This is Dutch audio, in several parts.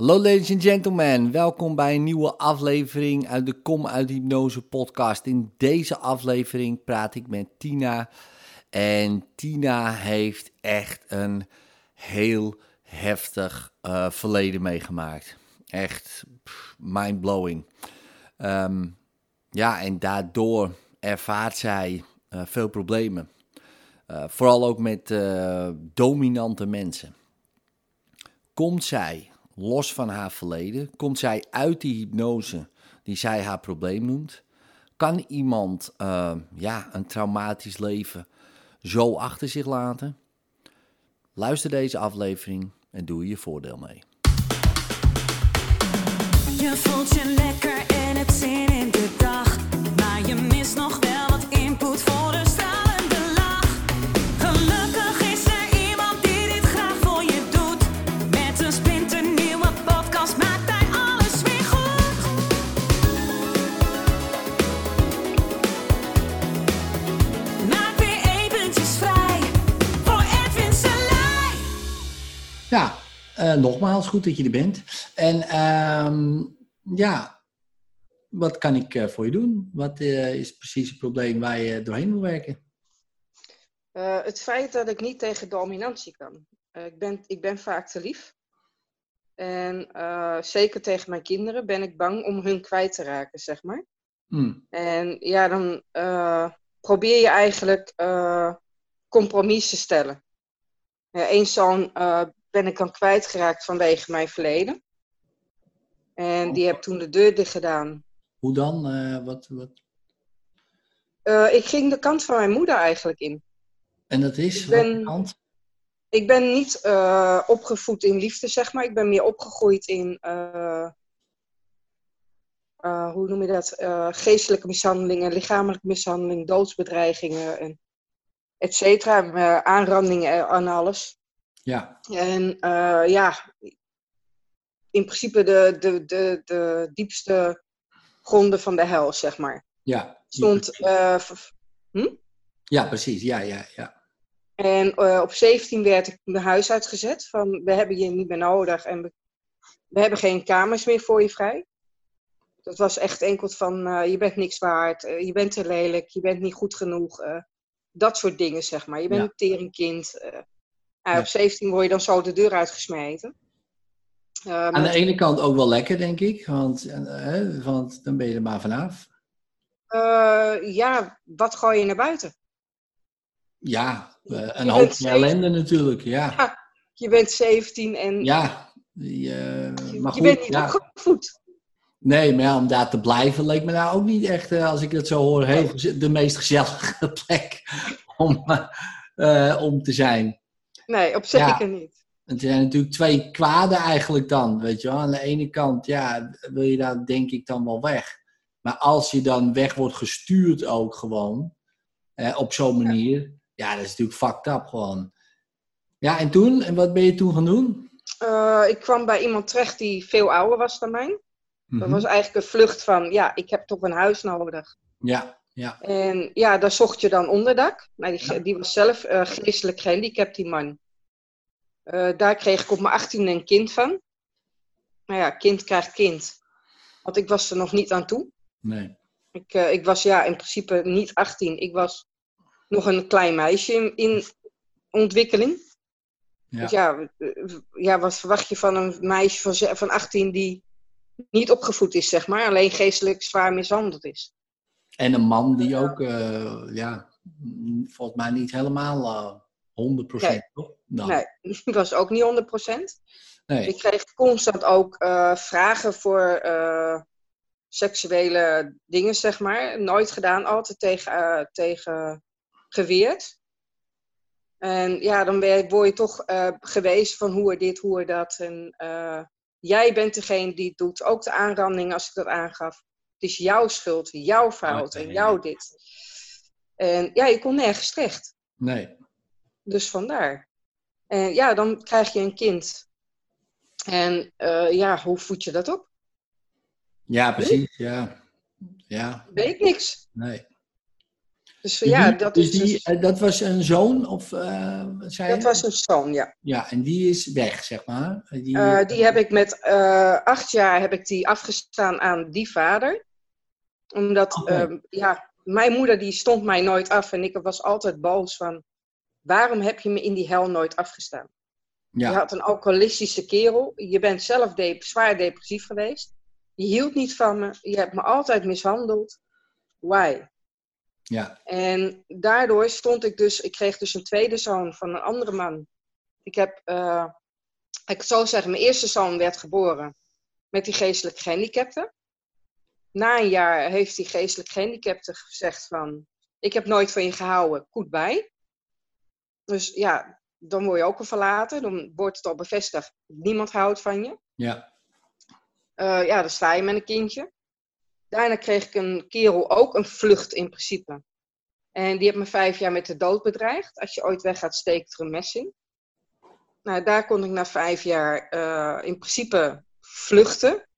Hallo ladies and gentlemen, welkom bij een nieuwe aflevering uit de Kom uit Hypnose podcast. In deze aflevering praat ik met Tina en Tina heeft echt een heel heftig uh, verleden meegemaakt. Echt mindblowing. Um, ja, en daardoor ervaart zij uh, veel problemen. Uh, vooral ook met dominante mensen. Komt zij los van haar verleden? Komt zij uit die hypnose die zij haar probleem noemt? Kan iemand uh, ja, een traumatisch leven zo achter zich laten? Luister deze aflevering en doe je voordeel mee. Je voelt je lekker uh, nogmaals, goed dat je er bent. En ehm ja, wat kan ik uh, voor je doen? Wat uh, is precies het probleem waar je doorheen moet werken? Het feit dat ik niet tegen dominantie kan. ik, ben, ik ben vaak te lief. En zeker tegen mijn kinderen ben ik bang om hun kwijt te raken, zeg maar. Hmm. En ja, dan probeer je eigenlijk compromis te stellen. Eén zoon ben ik dan kwijtgeraakt vanwege mijn verleden. En die heb toen de deur dicht gedaan. Hoe dan? Uh, wat, wat? Uh, ik ging de kant van mijn moeder eigenlijk in. En dat is? Ik ben, kant? Ik ben niet uh, opgevoed in liefde, zeg maar. Ik ben meer opgegroeid in, hoe noem je dat? geestelijke mishandelingen, lichamelijke mishandeling, doodsbedreigingen, en et cetera. aanrandingen en alles. Ja. En ja, in principe de, de, de, de diepste gronden van de hel, zeg maar. Ja. Stond. Uh, hm? Ja, precies. Ja, ja, ja. En uh, op 17 werd ik mijn huis uitgezet. Van we hebben je niet meer nodig en we, we hebben geen kamers meer voor je vrij. Dat was echt enkel van uh, je bent niks waard, je bent te lelijk, je bent niet goed genoeg. dat soort dingen, zeg maar. Je bent Ja. een teringkind. Ja. Op 17 word je dan zo de deur uitgesmeten. Uh, Aan de ene kant ook wel lekker, denk ik. Want, eh, want dan ben je er maar vanaf. Eh, ja, wat gooi je naar buiten? Ja, eh, een Je hoop ellende natuurlijk. Ja, Je bent 17 en ja. eh, je, maar je bent niet ja. opgevoed. Nee, maar ja, om daar te blijven leek me nou ook niet echt, eh, als ik het zo hoor, heel, de meest gezellige plek om, eh, eh, om te zijn. Nee, op zeker niet. Het zijn natuurlijk twee kwaden eigenlijk dan, weet je wel. Aan de ene kant, ja, wil je daar denk ik dan wel weg. Maar als je dan weg wordt gestuurd ook gewoon, eh, op zo'n manier, ja. dat is natuurlijk fucked up gewoon. Ja, en toen? En wat ben je toen gaan doen? Eh, ik kwam bij iemand terecht die veel ouder was dan mij. Dat Mhm. was eigenlijk een vlucht van, ja, ik heb toch een huis nodig. Ja, ja, En ja, daar zocht je dan onderdak. Maar die, die was zelf eh, geestelijk gehandicapt, die man. Eh, daar kreeg ik op mijn 18 een kind van. Nou ja, kind krijgt kind. Want ik was er nog niet aan toe. nee. Ik, eh, ik was ja in principe niet 18. Ik was nog een klein meisje in, in ontwikkeling. Ja. Dus ja, ja, wat verwacht je van een meisje van, van 18 die niet opgevoed is, zeg maar. Alleen geestelijk zwaar mishandeld is. En een man die ook, eh, ja, volgens mij niet helemaal eh 100% Nee. toch? Nou, Nee, die was ook niet 100%. nee. Ik kreeg constant ook eh, vragen voor seksuele dingen, zeg maar. Nooit gedaan, altijd tegen, tegen geweerd. En ja, dan ben je, word je toch gewezen van hoe er dit, hoe er dat. En jij bent degene die het doet. Ook de aanranding als ik dat aangaf. Het is jouw schuld, jouw fout en jouw dit. En ja, je kon nergens terecht. nee. Dus vandaar. En ja, dan krijg je een kind. En eh, ja, hoe voed je dat op? Ja, precies. Ja. Ja, Weet niks. nee. Dus ja, die, dat dus is die, dus- eh, dat was een zoon? Of, eh, zei Dat je? was een zoon, ja. Ja, en die is weg, zeg maar. Die, die heb ik met acht jaar heb ik die afgestaan aan die vader. Omdat, ehm, ja, mijn moeder die stond mij nooit af en ik was altijd boos van, waarom heb je me in die hel nooit afgestaan? ja. Je had een alcoholistische kerel, je bent zelf zwaar depressief geweest. Je hield niet van me, je hebt me altijd mishandeld. Why? ja. En daardoor stond ik dus, ik kreeg dus een tweede zoon van een andere man. Ik heb, eh, ik zou zeggen, mijn eerste zoon werd geboren met die geestelijk gehandicapten. Na een jaar heeft die geestelijk gehandicapte gezegd van, ik heb nooit van je gehouden, goed bij. Dus ja, dan word je ook al verlaten, dan wordt het al bevestigd, niemand houdt van je. ja. Eh, ja, dan sta je met een kindje. Daarna kreeg ik een kerel ook een vlucht in principe. En die heeft me vijf jaar met de dood bedreigd. Als je ooit weggaat, steekt er een mes in. Nou, daar kon ik na vijf jaar eh, in principe vluchten.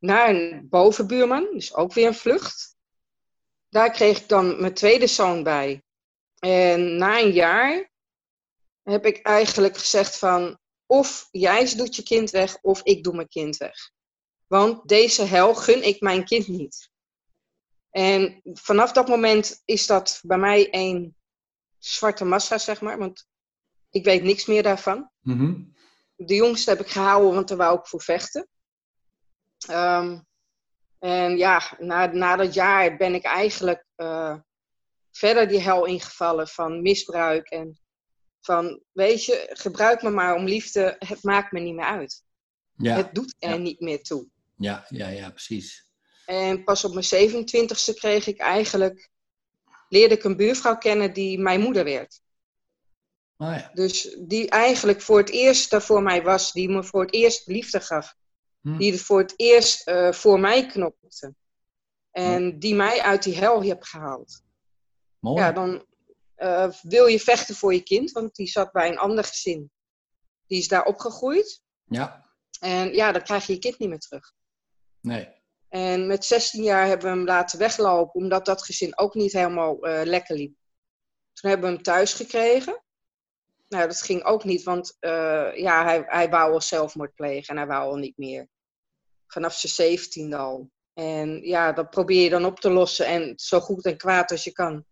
Naar een bovenbuurman, dus ook weer een vlucht. Daar kreeg ik dan mijn tweede zoon bij. En na een jaar heb ik eigenlijk gezegd van... of jij doet je kind weg, of ik doe mijn kind weg. Want deze hel gun ik mijn kind niet. En vanaf dat moment is dat bij mij een zwarte massa, zeg maar. Want ik weet niks meer daarvan. Mhm. De jongste heb ik gehouden, want daar wou ik voor vechten. Ehm, en ja, na, na dat jaar ben ik eigenlijk eh, verder die hel ingevallen van misbruik. En van, weet je, gebruik me maar om liefde. Het maakt me niet meer uit. ja. Het doet er Ja. niet meer toe. ja, ja, ja, precies. En pas op mijn 27ste kreeg ik eigenlijk, leerde ik een buurvrouw kennen die mijn moeder werd. Oh ja. Dus die eigenlijk voor het eerst daar voor mij was, die me voor het eerst liefde gaf. Hm. Die het voor het eerst eh, voor mij knopte. En die mij uit die hel heeft gehaald. Mooi. Ja, dan eh, wil je vechten voor je kind, want die zat bij een ander gezin. Die is daar opgegroeid. ja. En ja, dan krijg je je kind niet meer terug. Nee. En met 16 jaar hebben we hem laten weglopen, omdat dat gezin ook niet helemaal eh, lekker liep. Toen hebben we hem thuis gekregen. Nou, dat ging ook niet, want eh, ja, hij, hij wou al zelfmoord plegen en hij wou al niet meer. Vanaf zijn 17 al. En ja, dat probeer je dan op te lossen en zo goed en kwaad als je kan.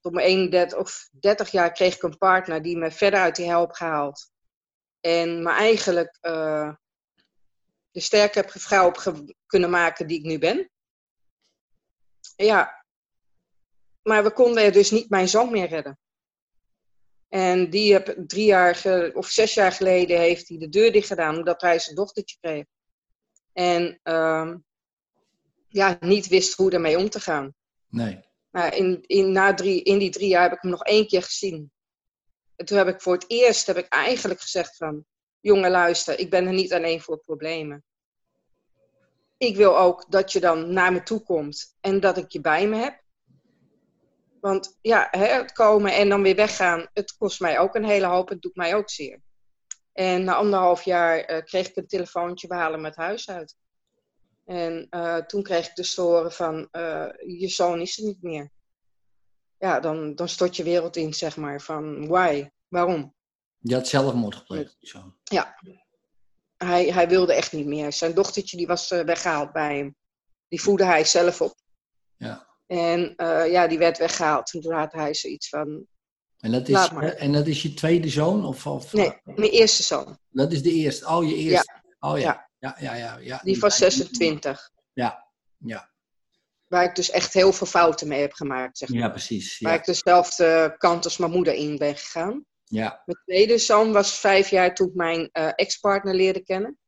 Tot mijn 31 of 30 jaar kreeg ik een partner die me verder uit die hel heeft gehaald. En me eigenlijk eh, de sterke vrouw ge- kunnen maken die ik nu ben. Ja, maar we konden dus niet mijn zoon meer redden. En die heb drie jaar of zes jaar geleden heeft hij de deur dicht gedaan omdat hij zijn dochtertje kreeg. En ehm, ja, niet wist hoe ermee om te gaan. Nee. Maar in, in, na drie, in die drie jaar heb ik hem nog één keer gezien. En toen heb ik voor het eerst heb ik eigenlijk gezegd van... Jongen, luister, ik ben er niet alleen voor problemen. Ik wil ook dat je dan naar me toe komt en dat ik je bij me heb. Want ja, hè, het komen en dan weer weggaan, het kost mij ook een hele hoop. Het doet mij ook zeer. En na anderhalf jaar eh, kreeg ik een telefoontje, we halen me het huis uit. En eh, toen kreeg ik dus te horen van, eh, je zoon is er niet meer. Ja, dan, dan stort je wereld in, zeg maar, van why, waarom? Je had zelfmoord gepleegd. Zo. Hij, hij wilde echt niet meer. Zijn dochtertje die was eh, weggehaald bij hem. Die voedde hij zelf op. Ja. En eh, ja, die werd weggehaald. En toen had hij zoiets van, En dat, is, maar. en dat is je tweede zoon? Of, of, nee, mijn eerste zoon. Dat is de eerste. Oh, je eerste. Oh ja. Ja, ja, ja. ja. Die van 26. Ja, ja. Waar ik dus echt heel veel fouten mee heb gemaakt, zeg maar. Ja, precies. Waar ik dezelfde kant als mijn moeder in ben gegaan. ja. Mijn tweede zoon was vijf jaar toen ik mijn eh, ex-partner leerde kennen.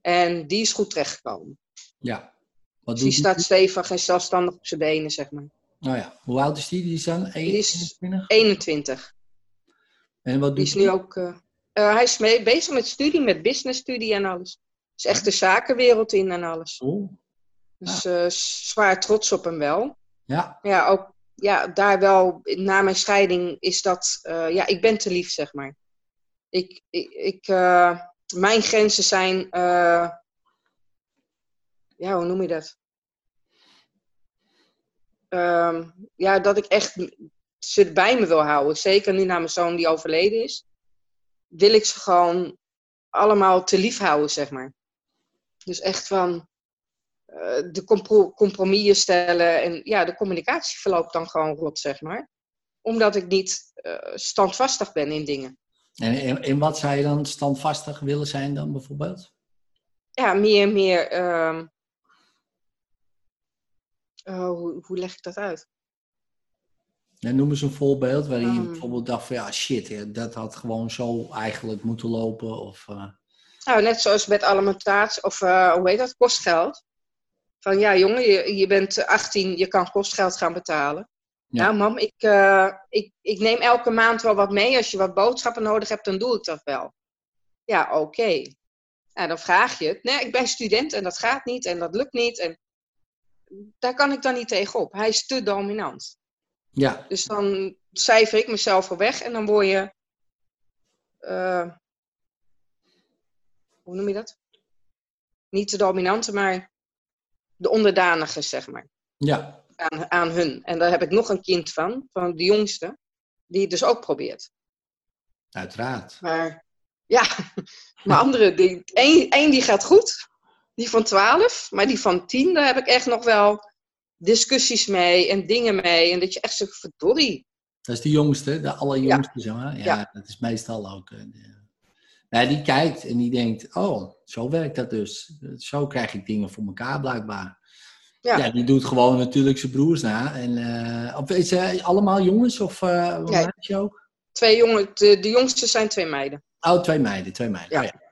En die is goed terechtgekomen. ja. Wat Dus die staat stevig en zelfstandig op zijn benen, zeg maar. Nou ja. Hoe oud is die? Die is dan Die is 21? 21. En wat Die doet is nu ook... eh, eh, hij is mee, bezig met studie, met businessstudie en alles. Is echt de zakenwereld in en alles. Oh, Dus eh, zwaar trots op hem wel. ja. Ja, ook ja, daar wel, na mijn scheiding is dat... ja, ik ben te lief, zeg maar. Ik, ik, ik, mijn grenzen zijn... eh, ja, hoe noem je dat? ehm, ja, dat ik echt ze bij me wil houden. Zeker nu naar mijn zoon die overleden is. Wil ik ze gewoon allemaal te lief houden, zeg maar. Dus echt van uh, de compromissen stellen. En ja, de communicatie verloopt dan gewoon rot, zeg maar. Omdat ik niet uh, standvastig ben in dingen. En in, wat zou je dan standvastig willen zijn dan bijvoorbeeld? Ja, meer, meer... Uh, hoe, hoe leg ik dat uit? Ja, noem eens een voorbeeld waarin je um, bijvoorbeeld dacht van ja, shit, dat had gewoon zo eigenlijk moeten lopen. Of, uh... Nou, net zoals met alimentatie, of uh, hoe heet dat, kostgeld. Van ja, jongen, je, je bent 18, je kan kostgeld gaan betalen. Ja. Nou, mam, ik, ik, ik neem elke maand wel wat mee. Als je wat boodschappen nodig hebt, dan doe ik dat wel. Ja, oké. Okay. Nou, dan vraag je het. Nee, ik ben student en dat gaat niet en dat lukt niet. En daar kan ik dan niet tegenop. Hij is te dominant. Ja. Dus dan cijfer ik mezelf er weg en dan word je. Uh, hoe noem je dat? Niet de dominante, maar de onderdanige, zeg maar. Ja. Aan, aan hun. En daar heb ik nog een kind van, van de jongste, die het dus ook probeert. Uiteraard. Maar ja, maar andere, die, één die gaat goed, die van 12, maar die van 10, daar heb ik echt nog wel discussies mee en dingen mee. En dat je echt zegt, verdorie. Dat is de jongste, de allerjongste, ja. zeg maar. Ja, ja, dat is meestal ook. Ja, die kijkt en die denkt, oh, zo werkt dat dus. Zo krijg ik dingen voor elkaar blijkbaar. Ja, ja die doet gewoon natuurlijk zijn broers na. En, uh, of is ze allemaal jongens of uh, nee. je ook? Twee jongen, de, de jongste zijn twee meiden. Oh, twee meiden, twee meiden. Ja. Oh,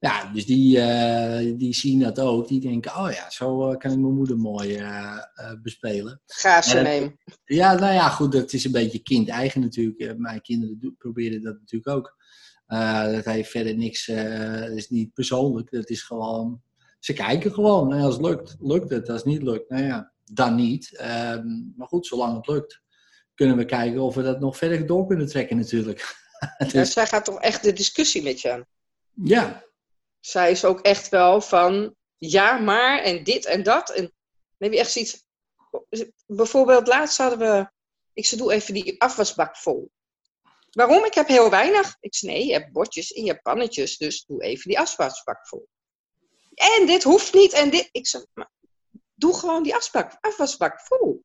ja. Dus die, uh, die zien dat ook. Die denken, oh ja, zo kan ik mijn moeder mooi uh, uh, bespelen. Ga ze nemen. Ja, nou ja, goed, dat is een beetje kind-eigen natuurlijk. Mijn kinderen proberen dat natuurlijk ook. dat heeft verder niks, dat is niet persoonlijk. Dat is gewoon, ze kijken gewoon. En als het lukt, lukt het. Als het niet lukt, nou ja, dan niet. Ehm, maar goed, zolang het lukt, kunnen we kijken of we dat nog verder door kunnen trekken natuurlijk. dus... ja, zij gaat toch echt de discussie met je aan? Ja, zij is ook echt wel van ja, maar en dit en dat. En dan heb je echt zoiets. Bijvoorbeeld, laatst hadden we. Ik zei, doe even die afwasbak vol. Waarom? Ik heb heel weinig. Ik zei, nee, je hebt bordjes en je hebt pannetjes, dus doe even die afwasbak vol. En dit hoeft niet en dit. Ik zei, maar doe gewoon die afwasbak, afwasbak vol.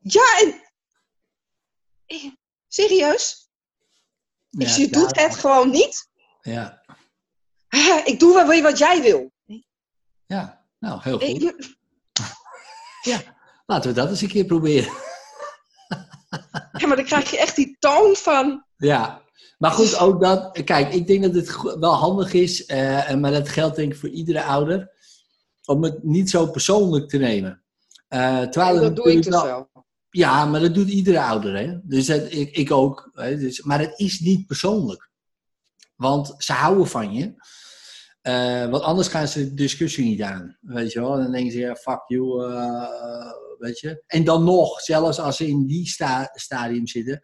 Ja, en. Serieus? Ja, ik je doet het gewoon niet. Ja. Ik doe wel wat jij wil. Ja, nou, heel goed. Ja, laten we dat eens een keer proberen. Ja, maar dan krijg je echt die toon van... Ja, maar goed, ook dat... Kijk, ik denk dat het wel handig is, uh, maar dat geldt denk ik voor iedere ouder, om het niet zo persoonlijk te nemen. Uh, terwijl dat doe ik dus wel, wel. Ja, maar dat doet iedere ouder, hè. Dus dat, ik, ik ook. Hè? Dus, maar het is niet persoonlijk. Want ze houden van je. Uh, want anders gaan ze de discussie niet aan. Weet je wel? Dan denken ze, ja, fuck you. Uh, weet je? En dan nog, zelfs als ze in die sta stadium zitten.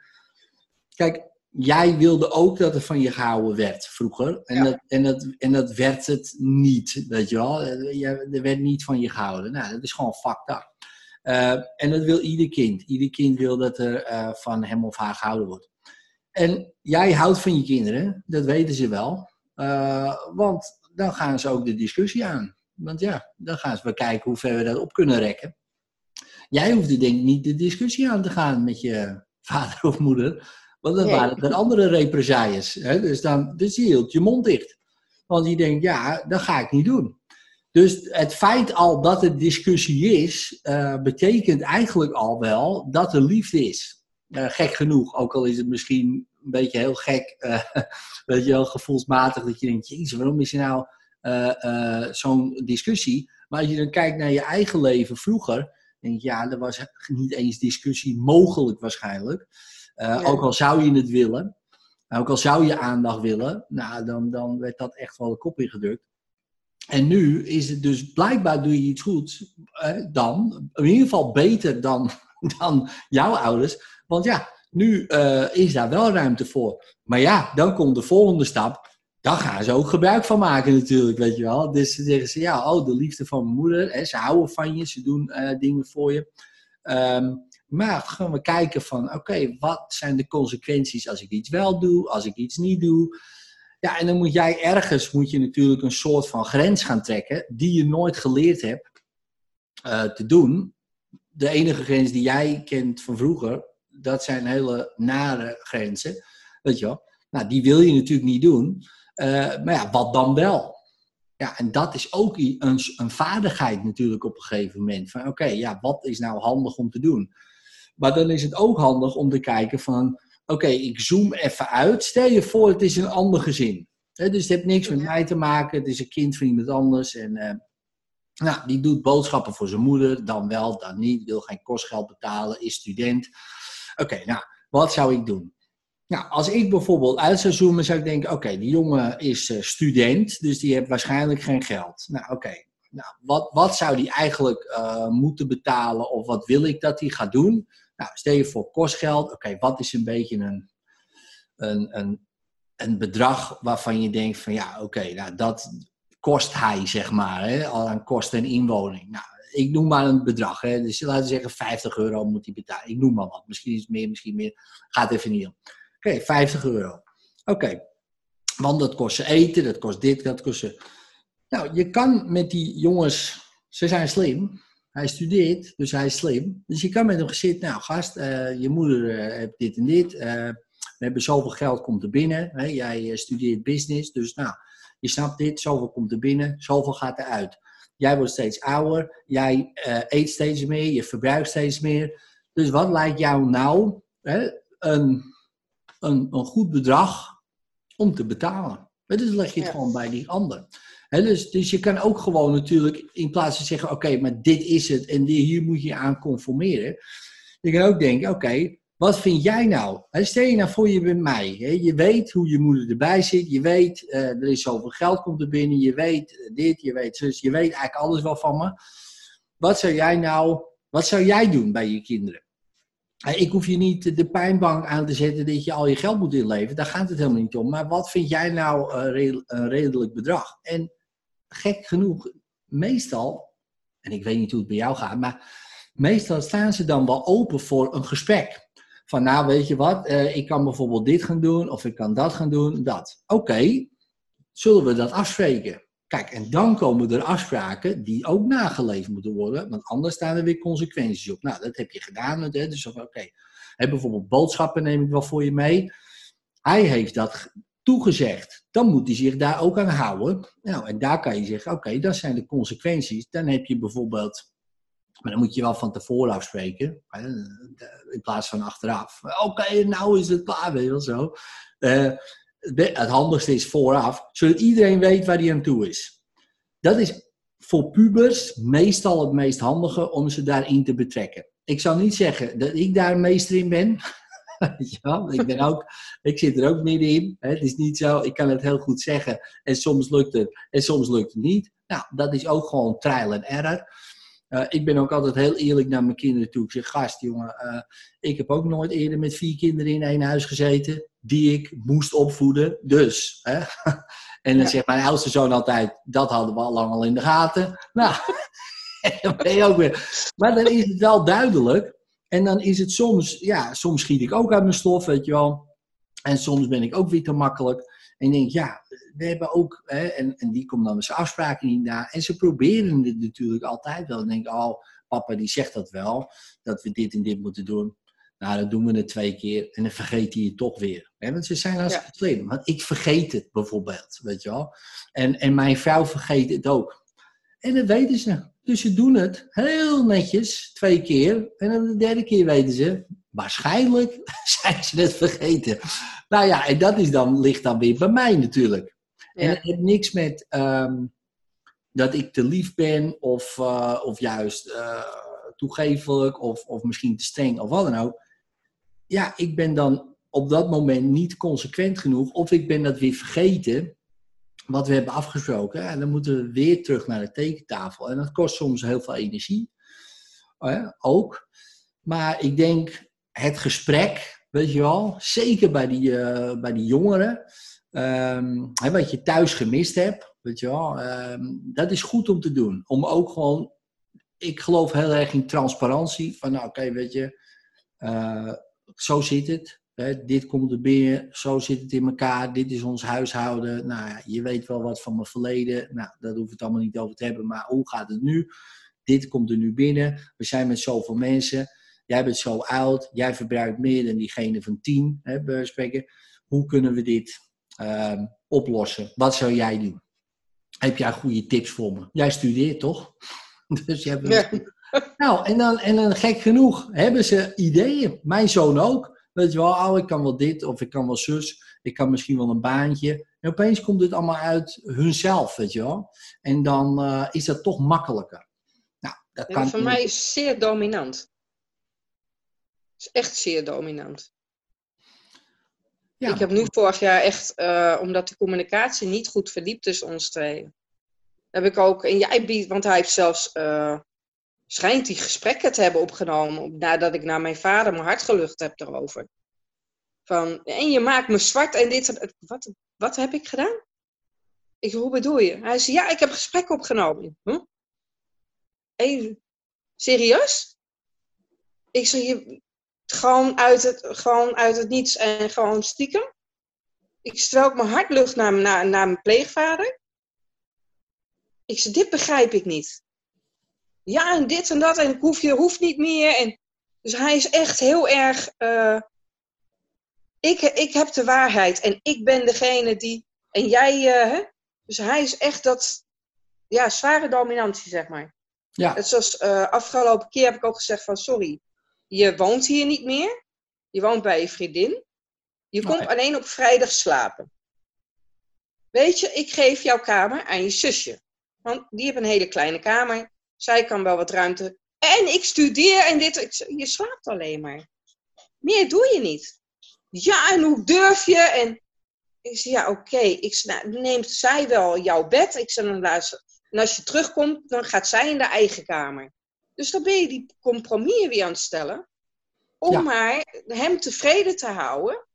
Kijk, jij wilde ook dat er van je gehouden werd vroeger. En, ja. dat, en, dat, en dat werd het niet. Weet je wel? Er werd niet van je gehouden. Nou, dat is gewoon fucked up. Uh, en dat wil ieder kind. Ieder kind wil dat er van hem of haar gehouden wordt. En jij houdt van je kinderen, dat weten ze wel. want dan gaan ze ook de discussie aan. Want ja, dan gaan ze kijken hoe ver we dat op kunnen rekken. Jij hoefde denk ik niet de discussie aan te gaan met je vader of moeder. Want dan waren het andere represailles. Hè? Dus, dan, dus je hield je mond dicht. Want je denkt, ja, dat ga ik niet doen. Dus het feit al dat er discussie is, uh, betekent eigenlijk al wel dat er liefde is. Uh, gek genoeg, ook al is het misschien een beetje heel gek, uh, weet je wel, gevoelsmatig, dat je denkt, jezus, waarom is er nou zo'n discussie? Maar als je dan kijkt naar je eigen leven vroeger, denk je, ja, er was niet eens discussie mogelijk waarschijnlijk. Ja. Ook al zou je het willen, ook al zou je aandacht willen, nou, dan, dan werd dat echt wel de kop ingedrukt. En nu is het dus blijkbaar doe je iets goeds, dan, in ieder geval beter dan, dan jouw ouders. Want ja, nu uh, is daar wel ruimte voor. Maar ja, dan komt de volgende stap. Daar gaan ze ook gebruik van maken natuurlijk, weet je wel. Dus dan zeggen ze, ja, oh, de liefde van mijn moeder. Hè, ze houden van je, ze doen uh, dingen voor je. Ehm, maar gaan we kijken van, oké, wat zijn de consequenties als ik iets wel doe, als ik iets niet doe. Ja, en dan moet jij ergens, moet je natuurlijk een soort van grens gaan trekken, die je nooit geleerd hebt uh, te doen. De enige grens die jij kent van vroeger, dat zijn hele nare grenzen, weet je wel. Nou, die wil je natuurlijk niet doen. Uh, maar ja, wat dan wel? Ja, en dat is ook een, een vaardigheid natuurlijk op een gegeven moment. Van oké, ja, wat is nou handig om te doen? Maar dan is het ook handig om te kijken van, oké, ik zoom even uit. Stel je voor, het is een ander gezin. dus het heeft niks met mij te maken. Het is een kind van iemand anders. En uh, nou, die doet boodschappen voor zijn moeder. Dan wel, dan niet. Wil geen kostgeld betalen. Is student. Oké, nou, wat zou ik doen? Nou, als ik bijvoorbeeld uit zou zoomen, zou ik denken: oké, die jongen is uh, student, dus die heeft waarschijnlijk geen geld. Nou, oké. Nou, wat, wat zou die eigenlijk uh, moeten betalen of wat wil ik dat hij gaat doen? Nou, stel je voor kostgeld. Oké, wat is een beetje een, een, een, een bedrag waarvan je denkt van ja, oké, nou, dat kost hij, zeg maar, hè, al aan kosten en inwoning. Nou, ik noem maar een bedrag. Hè. Dus laten we zeggen 50 euro moet hij betalen. Ik noem maar wat. Misschien iets meer, misschien meer. Gaat even niet om. Oké, 50 euro. Oké. Want dat kost ze eten, dat kost dit, dat kost ze... Nou, je kan met die jongens... Ze zijn slim. Hij studeert, dus hij is slim. Dus je kan met hem zitten, nou gast, uh, je moeder uh, heeft dit en dit. Uh, we hebben zoveel geld komt er binnen. Hè? Jij studeert business, dus nou, je snapt dit, zoveel komt er binnen, zoveel gaat eruit. Jij wordt steeds ouder, jij eet steeds meer, je verbruikt steeds meer. Dus wat lijkt jou nou hè, een, een, een goed bedrag om te betalen? Dus leg je het gewoon bij die ander dus, dus je kan ook gewoon natuurlijk, in plaats van zeggen, oké, maar dit is het en hier moet je aan conformeren. Je kan ook denken, oké, wat vind jij nou? stel je nou voor je bent mij. je weet hoe je moeder erbij zit. Je weet, uh, er is zoveel geld komt er binnen. Je weet dit, je weet zus. Je weet eigenlijk alles wel van me. Wat zou jij nou, wat zou jij doen bij je kinderen? Ik hoef je niet de pijnbank aan te zetten dat je al je geld moet inleveren. Daar gaat het helemaal niet om. Maar wat vind jij nou een redelijk bedrag? En gek genoeg, meestal, en ik weet niet hoe het bij jou gaat, maar meestal staan ze dan wel open voor een gesprek. Van nou, weet je wat, uh, ik kan bijvoorbeeld dit gaan doen, of ik kan dat gaan doen, dat. Oké, zullen we dat afspreken? Kijk, en dan komen er afspraken die ook nageleefd moeten worden, want anders staan er weer consequenties op. Nou, dat heb je gedaan. Dus oké, bijvoorbeeld boodschappen neem ik wel voor je mee. Hij heeft dat toegezegd. Dan moet hij zich daar ook aan houden. Nou, en daar kan je zeggen, oké, dat zijn de consequenties. Dan heb je bijvoorbeeld, maar dan moet je wel van tevoren afspreken, in plaats van achteraf. Oké, nou is het klaar, weet wel zo. Uh, het handigste is vooraf, zodat iedereen weet waar hij aan toe is. Dat is voor pubers meestal het meest handige om ze daarin te betrekken. Ik zou niet zeggen dat ik daar meester in ben, ja, ik, ben ook, ik zit er ook middenin. Hè. Het is niet zo, ik kan het heel goed zeggen en soms lukt het en soms lukt het niet. Nou, dat is ook gewoon trial and error. Uh, ik ben ook altijd heel eerlijk naar mijn kinderen toe. Ik zeg, gast jongen, uh, ik heb ook nooit eerder met vier kinderen in één huis gezeten die ik moest opvoeden. Dus, hè? en dan ja. zegt mijn oudste zoon altijd, dat hadden we al lang al in de gaten. Nou, dan ben je ook weer. Maar dan is het wel duidelijk en dan is het soms, ja, soms schiet ik ook uit mijn stof, weet je wel. En soms ben ik ook weer te makkelijk. En ik denk, ja, we hebben ook, hè, en, en die komt dan met zijn afspraken niet na. En ze proberen het natuurlijk altijd wel. Dan denk ik, oh, papa die zegt dat wel, dat we dit en dit moeten doen. Nou, dan doen we het twee keer en dan vergeet hij het toch weer. Hè? Want ze zijn als ja. slim. Want ik vergeet het bijvoorbeeld, weet je wel. En, en mijn vrouw vergeet het ook. En dat weten ze. Dus ze doen het heel netjes twee keer. En dan de derde keer weten ze, waarschijnlijk zijn ze het vergeten. Nou ja, en dat is dan, ligt dan weer bij mij natuurlijk. En het heeft niks met ehm, dat ik te lief ben of, uh, of juist uh, toegevelijk of, of misschien te streng of wat dan ook. Ja, ik ben dan op dat moment niet consequent genoeg of ik ben dat weer vergeten wat we hebben afgesproken. En dan moeten we weer terug naar de tekentafel. En dat kost soms heel veel energie. ook. Maar ik denk het gesprek, weet je wel, zeker bij die, uh, bij die jongeren, um, hè, wat je thuis gemist hebt, weet je wel, um, dat is goed om te doen. Om ook gewoon ik geloof heel erg in transparantie. Van nou, oké, weet je, zo zit het. Hè, dit komt er binnen, zo zit het in elkaar, dit is ons huishouden. Nou ja, je weet wel wat van mijn verleden. Nou, daar hoef ik het allemaal niet over te hebben. Maar hoe gaat het nu? Dit komt er nu binnen. We zijn met zoveel mensen. Jij bent zo oud. Jij verbruikt meer dan diegene van tien, hè, bij spreken. Hoe kunnen we dit uh, oplossen? Wat zou jij doen? Heb jij goede tips voor me? Jij studeert toch? dus je hebt... Nou, en dan, en dan gek genoeg hebben ze ideeën. Mijn zoon ook. Weet je wel, oh, ik kan wel dit of ik kan wel zus. Ik kan misschien wel een baantje. En opeens komt dit allemaal uit hunzelf, weet je wel. En dan uh, is dat toch makkelijker. Nou, dat kan voor mij is zeer dominant. Is echt zeer dominant. Ja. Ik heb nu vorig jaar echt, uh, omdat de communicatie niet goed verliep tussen ons twee, heb ik ook, en jij biedt, want hij heeft zelfs, uh, schijnt die gesprekken te hebben opgenomen nadat ik naar mijn vader mijn hart gelucht heb erover. Van, en je maakt me zwart en dit, wat, wat heb ik gedaan? Ik hoe bedoel je? Hij zei, ja, ik heb gesprekken opgenomen. Huh? Even, serieus? Ik zei, je, gewoon uit, het, gewoon uit het niets en gewoon stiekem. Ik stel mijn hart lucht naar, naar, naar mijn pleegvader. Ik zei, dit begrijp ik niet. Ja, en dit en dat, en hoef je hoeft niet meer. En, dus hij is echt heel erg. Uh, ik, ik heb de waarheid en ik ben degene die. En jij. Uh, dus hij is echt dat. Ja, zware dominantie, zeg maar. Ja. Het zoals uh, afgelopen keer heb ik ook gezegd van sorry, je woont hier niet meer. Je woont bij je vriendin. Je komt alleen op vrijdag slapen. Weet je, ik geef jouw kamer aan je zusje. Want die heeft een hele kleine kamer. Zij kan wel wat ruimte. En ik studeer en dit. Je slaapt alleen maar. Meer doe je niet. Ja, en hoe durf je? En ik zeg, ja, oké. Ik neemt zij wel jouw bed? Ik dan luister. En als je terugkomt, dan gaat zij in de eigen kamer. Dus dan ben je die compromis weer aan het stellen. Om maar hem tevreden te houden.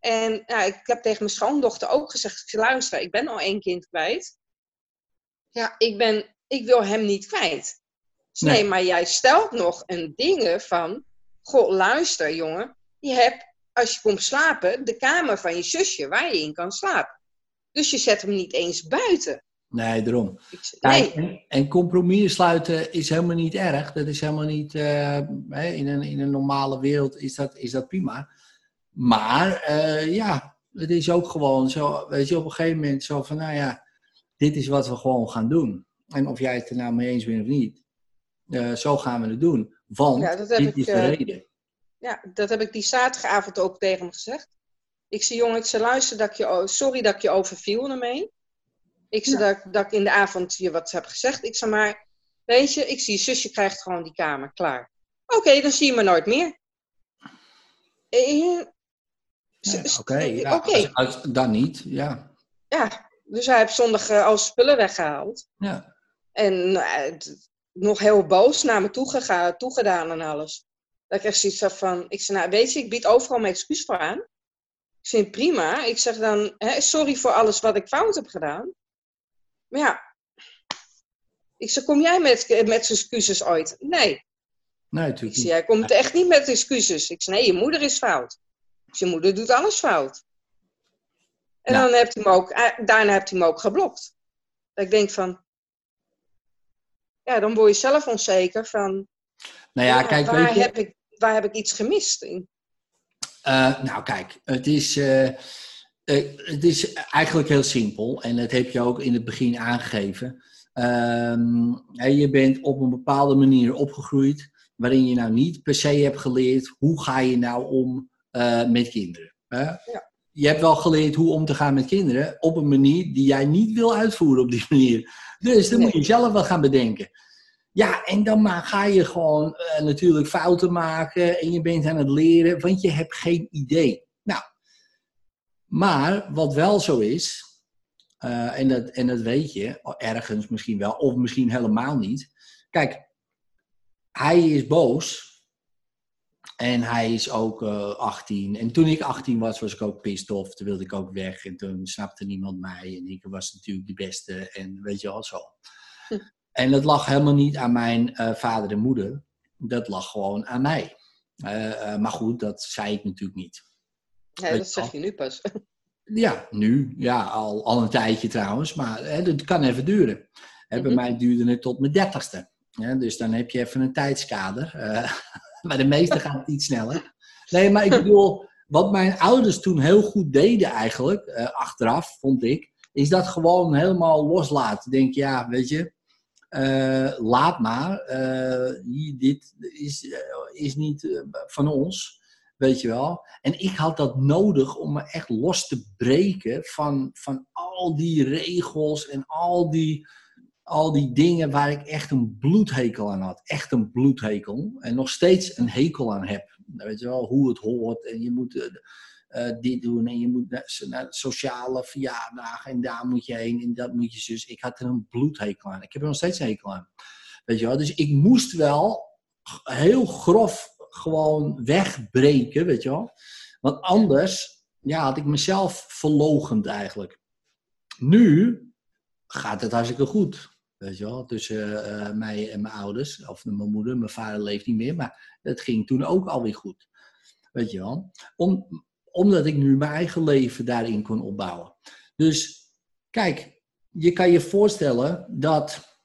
En nou, ik heb tegen mijn schoondochter ook gezegd: luister, ik ben al één kind kwijt. Ja, ik, ben, ik wil hem niet kwijt. Dus nee. maar jij stelt nog een dingen van: Goh, luister, jongen. Je hebt, als je komt slapen, de kamer van je zusje waar je in kan slapen. Dus je zet hem niet eens buiten. Nee, daarom. Nee. En, en compromissen sluiten is helemaal niet erg. Dat is helemaal niet. Uh, in, een, in een normale wereld is dat, is dat prima. Maar uh, ja, het is ook gewoon zo. Weet je, op een gegeven moment zo van: nou ja, dit is wat we gewoon gaan doen. En of jij het er nou mee eens bent of niet, uh, zo gaan we het doen. Want ja, dit ik, is de reden. Ja, dat heb ik die zaterdagavond ook tegen hem gezegd. Ik zei: jongen, ik zei luister, dat ik je, sorry dat ik je overviel ermee. Ik zei dat, dat ik in de avond je wat heb gezegd. Ik zei maar, weet je, ik zie je zusje krijgt gewoon die kamer, klaar. Oké, dan zie je me nooit meer. Eh, Oké, dan niet, ja. Ja, dus hij heeft zondag uh, al spullen weggehaald. Ja. En uh, nog heel boos naar me toegegaan, toegedaan en alles. Dat ik echt zoiets van, ik zei, nou weet je, ik bied overal mijn excuus voor aan. Ik vind prima. Ik zeg dan, hè, sorry voor alles wat ik fout heb gedaan. Maar ja, ik zeg, kom jij met, met excuses ooit? Nee. Nee, natuurlijk ik jij komt echt niet met excuses. Ik zeg, nee, je moeder is fout. Dus je moeder doet alles fout. En dan hebt hij hem ook, eh, daarna hebt hij hem ook geblokt. Dat ik denk van, ja, dan word je zelf onzeker van, nou ja, kijk, waar, heb ik, waar heb ik iets gemist in? Uh, nou, kijk, het is. Uh, uh, het is eigenlijk heel simpel en dat heb je ook in het begin aangegeven. Uh, je bent op een bepaalde manier opgegroeid waarin je nou niet per se hebt geleerd hoe ga je nou om uh, met kinderen. Ja. Je hebt wel geleerd hoe om te gaan met kinderen op een manier die jij niet wil uitvoeren op die manier. Dus dan moet je zelf wel gaan bedenken. Ja, en dan maar ga je gewoon uh, natuurlijk fouten maken en je bent aan het leren, want je hebt geen idee. Maar wat wel zo is, uh, en, dat, en dat weet je, ergens misschien wel, of misschien helemaal niet. Kijk, hij is boos. En hij is ook uh, eh, 18. En toen ik 18 was, was ik ook pissed off. Toen wilde ik ook weg. En toen snapte niemand mij. En ik was natuurlijk de beste. En weet je wel zo. Hm. En dat lag helemaal niet aan mijn uh, vader en moeder. Dat lag gewoon aan mij. Maar goed, dat zei ik natuurlijk niet. Ja, dat zeg je nu pas. Ja, nu. Ja, al, al een tijdje trouwens. Maar hè, dat kan even duren. Mm -hmm. Bij mhm. mij duurde het tot mijn dertigste. Ja, dus dan heb je even een tijdskader. Uh, bij de meesten gaat het iets sneller. Nee, maar ik bedoel, wat mijn ouders toen heel goed deden eigenlijk, uh, achteraf vond ik, is dat gewoon helemaal loslaten. Denk ja, weet je, uh, laat maar. dit is, is niet van ons, weet je wel. En ik had dat nodig om me echt los te breken van, van al die regels en al die al die dingen waar ik echt een bloedhekel aan had. Echt een bloedhekel. En nog steeds een hekel aan heb. Weet je wel, hoe het hoort. En je moet uh, dit doen. En je moet naar, naar, sociale verjaardagen. En daar moet je heen. En dat moet je dus. Ik had er een bloedhekel aan. Ik heb er nog steeds een hekel aan. Weet je wel. Dus ik moest wel heel grof gewoon wegbreken. Weet je wel. Want anders ja, had ik mezelf verlogend eigenlijk. Nu gaat het hartstikke goed. Weet je wel, tussen uh, mij en mijn ouders. Of mijn moeder, mijn vader leeft niet meer. Maar het ging toen ook alweer goed. Weet je wel. Om, omdat ik nu mijn eigen leven daarin kon opbouwen. Dus kijk, je kan je voorstellen dat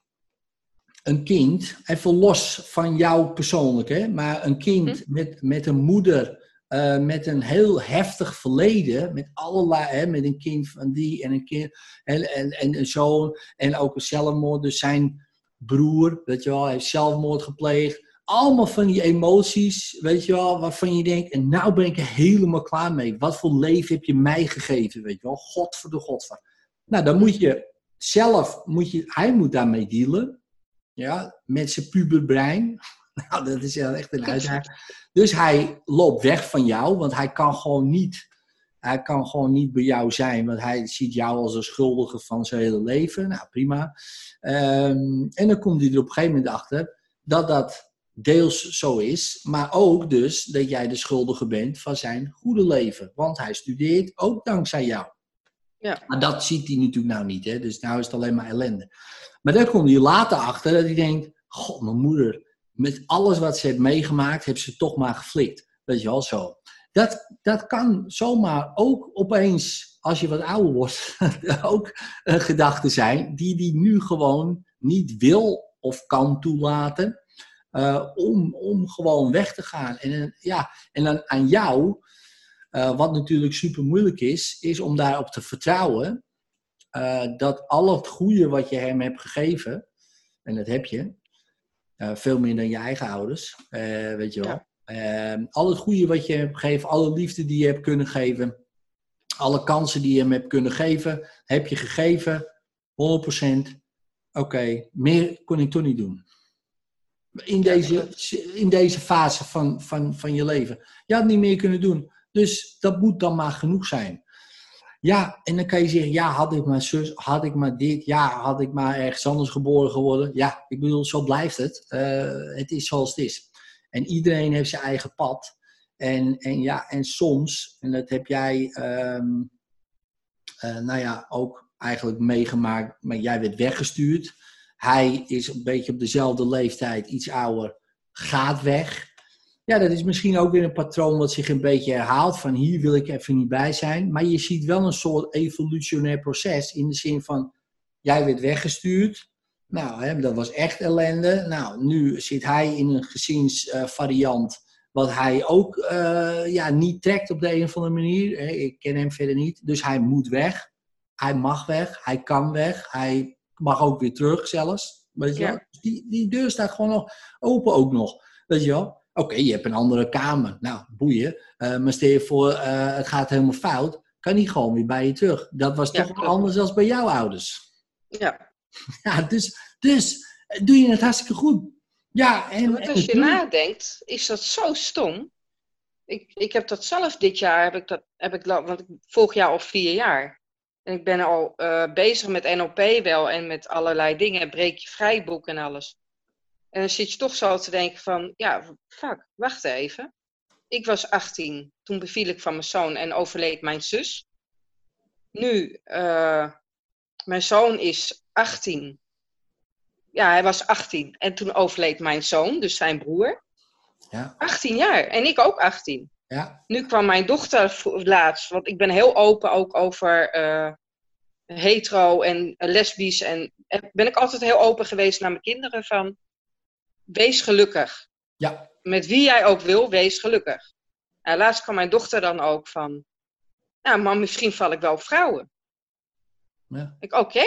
een kind, even los van jou persoonlijk, hè, maar een kind hm. met, met een moeder uh, met een heel heftig verleden, met allerlei, hè, met een kind van die en een kind en, en, en een zoon en ook een zelfmoord. Dus zijn broer, weet je wel, heeft zelfmoord gepleegd. Allemaal van die emoties, weet je wel, waarvan je denkt, en nou ben ik er helemaal klaar mee. Wat voor leven heb je mij gegeven, weet je wel? God voor de God van. Nou, dan moet je zelf, moet je, hij moet daarmee dealen. Ja, met zijn puberbrein. Nou, dat is echt een uitdaging. Dus hij loopt weg van jou, want hij kan gewoon niet, hij kan gewoon niet bij jou zijn, want hij ziet jou als een schuldige van zijn hele leven. Nou, prima. Um, en dan komt hij er op een gegeven moment achter dat dat deels zo is, maar ook dus dat jij de schuldige bent van zijn goede leven. Want hij studeert ook dankzij jou. Ja. Maar dat ziet hij natuurlijk nou niet, hè? dus nou is het alleen maar ellende. Maar dan komt hij later achter dat hij denkt: God, mijn moeder, met alles wat ze heeft meegemaakt, heeft ze toch maar geflikt. Weet je wel zo. Dat, dat kan zomaar ook opeens, als je wat ouder wordt, ook een gedachte zijn die die nu gewoon niet wil of kan toelaten. Uh, om, om gewoon weg te gaan. En, ja, en dan aan jou, uh, wat natuurlijk super moeilijk is, is om daarop te vertrouwen uh, dat al het goede wat je hem hebt gegeven, en dat heb je, uh, veel meer dan je eigen ouders, weet je wel. Ja. Uh, al het goede wat je hebt gegeven, alle liefde die je hebt kunnen geven, alle kansen die je hem hebt kunnen geven, heb je gegeven, 100%. Oké, meer kon ik toch niet doen. In deze, in deze fase van, van, van je leven. Je had niet meer kunnen doen. Dus dat moet dan maar genoeg zijn. Ja, en dan kan je zeggen, ja, had ik maar zus, had ik maar dit, ja, had ik maar ergens anders geboren geworden. Ja, ik bedoel, zo blijft het. Uh, het is zoals het is. En iedereen heeft zijn eigen pad. En, en ja, en soms, en dat heb jij, um, uh, nou ja, ook eigenlijk meegemaakt, maar jij werd weggestuurd. Hij is een beetje op dezelfde leeftijd, iets ouder, gaat weg. Ja, dat is misschien ook weer een patroon wat zich een beetje herhaalt. Van hier wil ik even niet bij zijn. Maar je ziet wel een soort evolutionair proces. In de zin van, jij werd weggestuurd. Nou, hè, dat was echt ellende. Nou, nu zit hij in een gezinsvariant. Uh, wat hij ook uh, ja, niet trekt op de een of andere manier. Ik ken hem verder niet. Dus hij moet weg. Hij mag weg. Hij kan weg. Hij mag ook weer terug zelfs. Weet je ja. Dus die, die deur staat gewoon nog open ook nog. Weet je wel? Oké, je hebt een andere kamer. Nou, boeien. Uh, maar stel je voor, uh, het gaat helemaal fout. Kan hij gewoon weer bij je terug. Dat was toch anders dan bij jouw ouders. Ja. ja, dus, dus doe je het hartstikke goed. Ja, en, als je nadenkt, is dat zo stom. Ik, ik heb dat zelf dit jaar, heb ik dat, heb ik, want ik volg jou al vier jaar. En ik ben al uh, bezig met NLP wel en met allerlei dingen. Breek je vrijboek en alles. En dan zit je toch zo te denken van, ja, fuck, wacht even. Ik was 18, toen beviel ik van mijn zoon en overleed mijn zus. Nu, uh, mijn zoon is 18. ja, hij was 18. En toen overleed mijn zoon, dus zijn broer. Ja. 18 jaar. En ik ook 18. Ja. Nu kwam mijn dochter laatst, want ik ben heel open ook over eh, hetero en lesbisch. En en ben ik altijd heel open geweest naar mijn kinderen van, wees gelukkig. Ja. Met wie jij ook wil, wees gelukkig. En laatst kwam mijn dochter dan ook van, nou mam, misschien val ik wel op vrouwen. Ja. Ik, oké,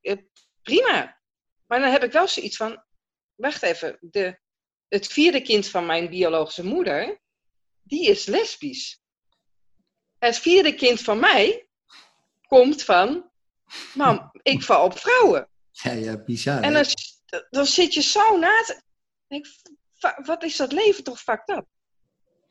eh, prima. Maar dan heb ik wel zoiets van, wacht even, de, het vierde kind van mijn biologische moeder, die is lesbisch. Het vierde kind van mij komt van, mam, ik val op vrouwen. Ja, ja, bizar. En dan, dan zit je zo na te... ik, wat is dat leven toch fucked up?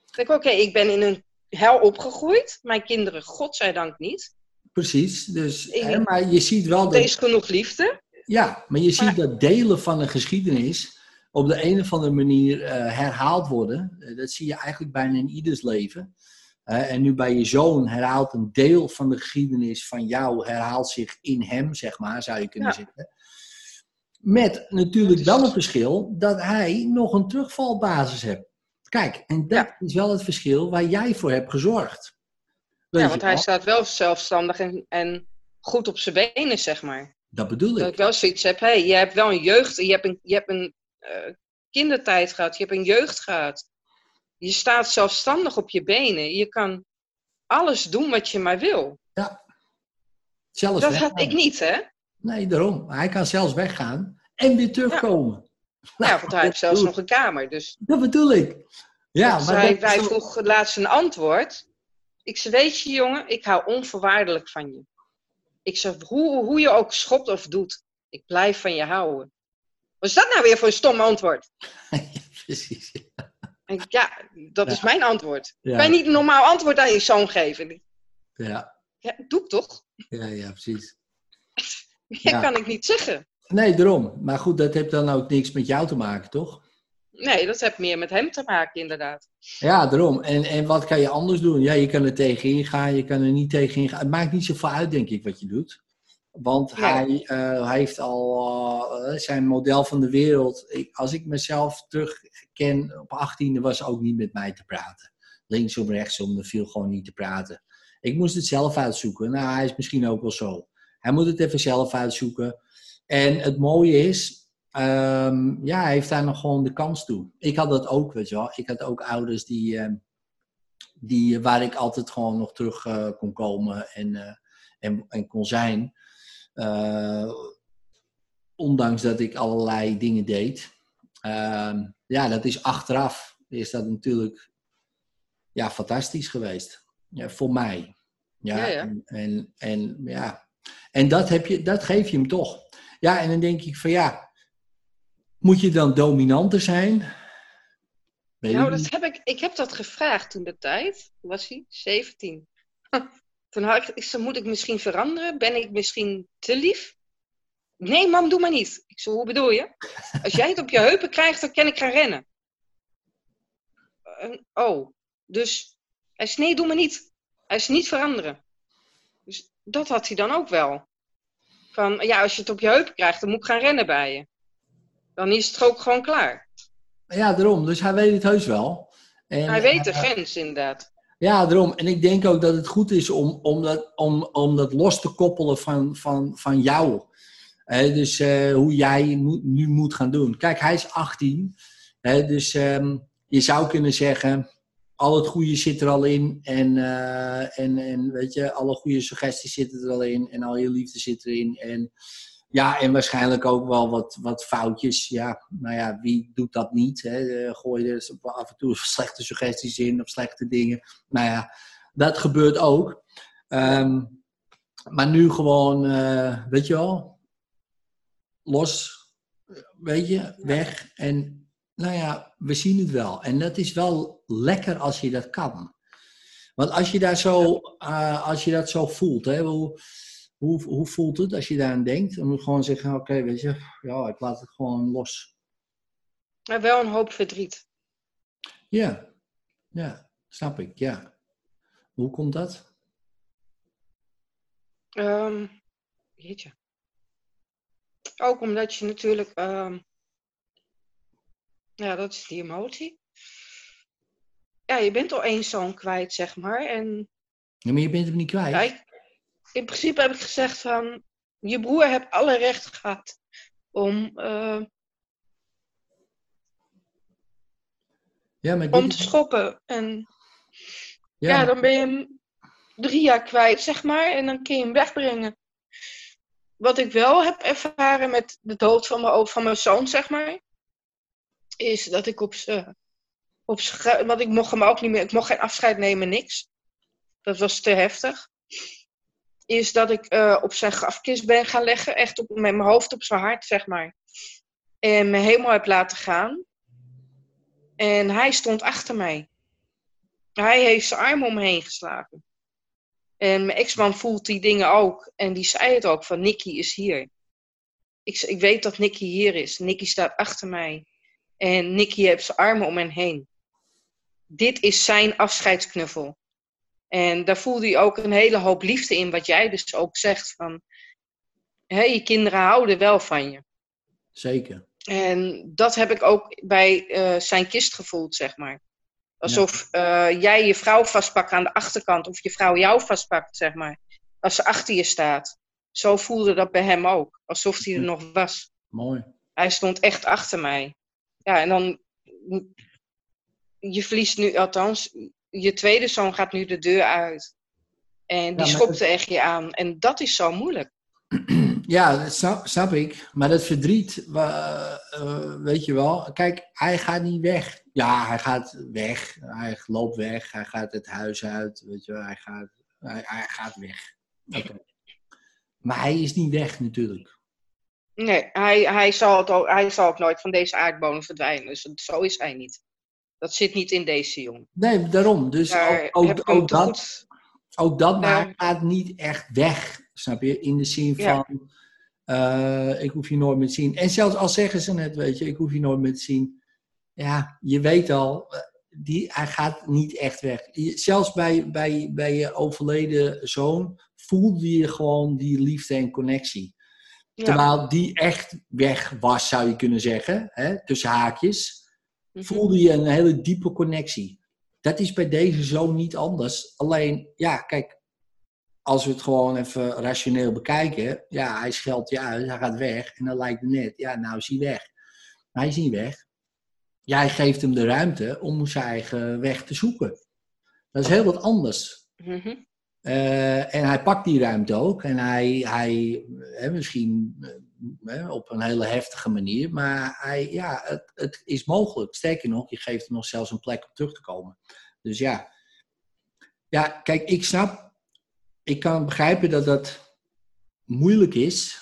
Ik denk, oké, ik ben in een hel opgegroeid. Mijn kinderen, godzijdank niet. Precies. Dus, Ik- hè, maar je ziet wel Er is genoeg liefde. Ja, maar je ziet Maar- dat delen van de geschiedenis op de een of andere manier eh, herhaald worden. Eh, dat zie je eigenlijk bijna in ieders leven. Eh, en nu bij je zoon herhaalt een deel van de geschiedenis van jou, herhaalt zich in hem, zeg maar, zou je kunnen Ja. zeggen. Met natuurlijk wel een verschil dat hij nog een terugvalbasis heeft. Kijk, en dat is wel het verschil waar jij voor hebt gezorgd. Weet Ja, want hij staat wel zelfstandig en, en goed op zijn benen, zeg maar. Dat bedoel Dat ik. ik wel zoiets heb, hé, je hebt wel een jeugd, je hebt een, je hebt een eh, kindertijd gehad, je hebt een jeugd gehad. Je staat zelfstandig op je benen. Je kan alles doen wat je maar wil. Zelfs Dat weggaan. had ik niet, hè? Nee, daarom. Hij kan zelfs weggaan en weer terugkomen. Ja, want hij heeft zelfs nog een kamer. Dus Dat bedoel ik. Ja, Dus maar hij, zo- vroeg laatst een antwoord. Ik zei, weet je jongen, ik hou onvoorwaardelijk van je. Ik zeg, hoe, hoe je ook schopt of doet, ik blijf van je houden. Wat is dat nou weer voor een stom antwoord? Ja, precies. En ja, dat is mijn antwoord. Ja. Kan je niet een normaal antwoord aan je zoon geven? Ja, Ja, doe ik toch? ja, ja, precies. Dat Ja. kan ik niet zeggen. Nee, daarom. Maar goed, dat heeft dan ook niks met jou te maken, toch? Nee, dat heeft meer met hem te maken, inderdaad. Ja, daarom. En, en wat kan je anders doen? Ja, je kan er tegenin gaan, je kan er niet tegenin gaan. Het maakt niet zoveel uit, denk ik, wat je doet. Want Nee. hij, eh, hij heeft al eh, zijn model van de wereld. Ik, als ik mezelf terugken, op 18e was ook niet met mij te praten. Linksom, rechtsom, er viel gewoon niet te praten. Ik moest het zelf uitzoeken. Nou, hij is misschien ook wel zo. Hij moet het even zelf uitzoeken. En het mooie is, ehm, ja, hij heeft daar nog gewoon de kans toe. Ik had dat ook, weet je wel. Ik had ook ouders die, ehm, die, waar ik altijd gewoon nog terug eh, kon komen en, eh, en, en kon zijn. Eh, ondanks dat ik allerlei dingen deed. Ehm, ja, dat is achteraf. Is dat natuurlijk ja, fantastisch geweest. Ja, voor mij. Ja, Ja, ja. En, en, en, ja. en dat, heb je, dat geef je hem toch. Ja, en dan denk ik van ja, moet je dan dominanter zijn? Weet Nou, ik dat heb ik, ik heb dat gevraagd toen de tijd. Hoe was hij? 17. Toen had ik, moet ik misschien veranderen? Ben ik misschien te lief? Nee, mam, doe maar niet. Ik zei, hoe bedoel je? Als jij het op je heupen krijgt, dan kan ik gaan rennen. Oh, dus hij zei, nee, doe maar niet. Hij is niet veranderen. Dus dat had hij dan ook wel. Van, ja, als je het op je heupen krijgt, dan moet ik gaan rennen bij je. Dan is het ook gewoon klaar. Ja, daarom. Dus hij weet het heus wel. En, Hij weet de eh, grens, inderdaad. Ja, daarom. En ik denk ook dat het goed is om, om, dat, om, om dat los te koppelen van, van, van jou. Hè, dus eh, hoe jij moet, nu moet gaan doen. Kijk, hij is 18. Hè, dus ehm, je zou kunnen zeggen, al het goede zit er al in. En, eh, en, en weet je, alle goede suggesties zitten er al in. En al je liefde zit erin. En ja, en waarschijnlijk ook wel wat, wat foutjes. Ja, nou ja, wie doet dat niet? Hè? Eh, Gooi er af en toe slechte suggesties in of slechte dingen. Nou ja, dat gebeurt ook. Ehm, maar nu gewoon, eh, weet je wel, los, weet je, weg. En nou ja, we zien het wel. En dat is wel lekker als je dat kan. Want als je, daar zo, eh, als je dat zo voelt, hè, hoe, hoe, hoe voelt het als je daaraan denkt? Dan moet je gewoon zeggen, oké, weet je, ja, ik laat het gewoon los. Maar wel een hoop verdriet. Ja, ja, snap ik, ja. Hoe komt dat? Ehm jeetje. Ook omdat je natuurlijk, ehm, ja, dat is die emotie. Ja, je bent al één zoon kwijt, zeg maar. En Ja, maar je bent hem niet kwijt. ja, ik- in principe heb ik gezegd van, je broer heeft alle recht gehad om, eh, ja, maar om te schoppen. En ja, dan ben je hem drie jaar kwijt, zeg maar. En dan kun je hem wegbrengen. Wat ik wel heb ervaren met de dood van mijn, van mijn zoon, zeg maar. Is dat ik op z'n... Op want ik mocht hem ook niet meer... Ik mocht geen afscheid nemen, niks. Dat was te heftig. Is dat ik eh, op zijn grafkist ben gaan leggen. Echt op, met mijn hoofd op zijn hart, zeg maar. En me helemaal heb laten gaan. En hij stond achter mij. Hij heeft zijn arm om me heen geslagen. En mijn ex-man voelt die dingen ook. En die zei het ook, van Nicky is hier. Ik, ik weet dat Nicky hier is. Nicky staat achter mij. En Nicky heeft zijn armen om me heen. Dit is zijn afscheidsknuffel. En daar voelde hij ook een hele hoop liefde in, wat jij dus ook zegt. Van, hé, je kinderen houden wel van je. Zeker. En dat heb ik ook bij eh, zijn kist gevoeld, zeg maar. Alsof eh, jij je vrouw vastpakt aan de achterkant, of je vrouw jou vastpakt, zeg maar. Als ze achter je staat. Zo voelde dat bij hem ook. Alsof hij er nog was. Mooi. Hij stond echt achter mij. Ja, en dan. Je verliest nu, althans, je tweede zoon gaat nu de deur uit. En die maar schopt echt je aan. En dat is zo moeilijk. Ja, dat snap, snap ik. Maar dat verdriet, eh, weet je wel. Kijk, hij gaat niet weg. Ja, hij gaat weg. Hij loopt weg. Hij gaat het huis uit. Weet je wel. Hij gaat, hij, hij gaat weg. Oké. Maar hij is niet weg natuurlijk. Nee, hij, hij, zal het ook, hij zal ook nooit van deze aardbodem verdwijnen. Dus zo is hij niet. Dat zit niet in deze jongen. Nee, daarom. Dus Daar ook, ook, ook dat, goed. ook dat, maar gaat niet echt weg. Snap je? In de zin Ja. van, eh, ik hoef je nooit meer te zien. En zelfs al zeggen ze net, weet je, ik hoef je nooit meer te zien. Ja, je weet al, eh, die, hij gaat niet echt weg. Zelfs bij, bij, bij je overleden zoon voelde je gewoon die liefde en connectie. Ja. Terwijl die echt weg was, zou je kunnen zeggen, hè, tussen haakjes Mhm. voelde je een hele diepe connectie. Dat is bij deze zoon niet anders. Alleen, ja, kijk, als we het gewoon even rationeel bekijken, ja, hij scheldt je uit, hij gaat weg en dan lijkt het net, ja, nou is hij weg. Maar hij is niet weg. Jij geeft hem de ruimte om zijn eigen weg te zoeken. Dat is heel wat anders. Mhm. Eh, en hij pakt die ruimte ook. En hij, hij hè, misschien eh, op een hele heftige manier. Maar hij, ja, het, het is mogelijk. Sterker nog, je geeft hem nog zelfs een plek om terug te komen. Dus ja. Ja, kijk, ik snap. Ik kan begrijpen dat dat moeilijk is.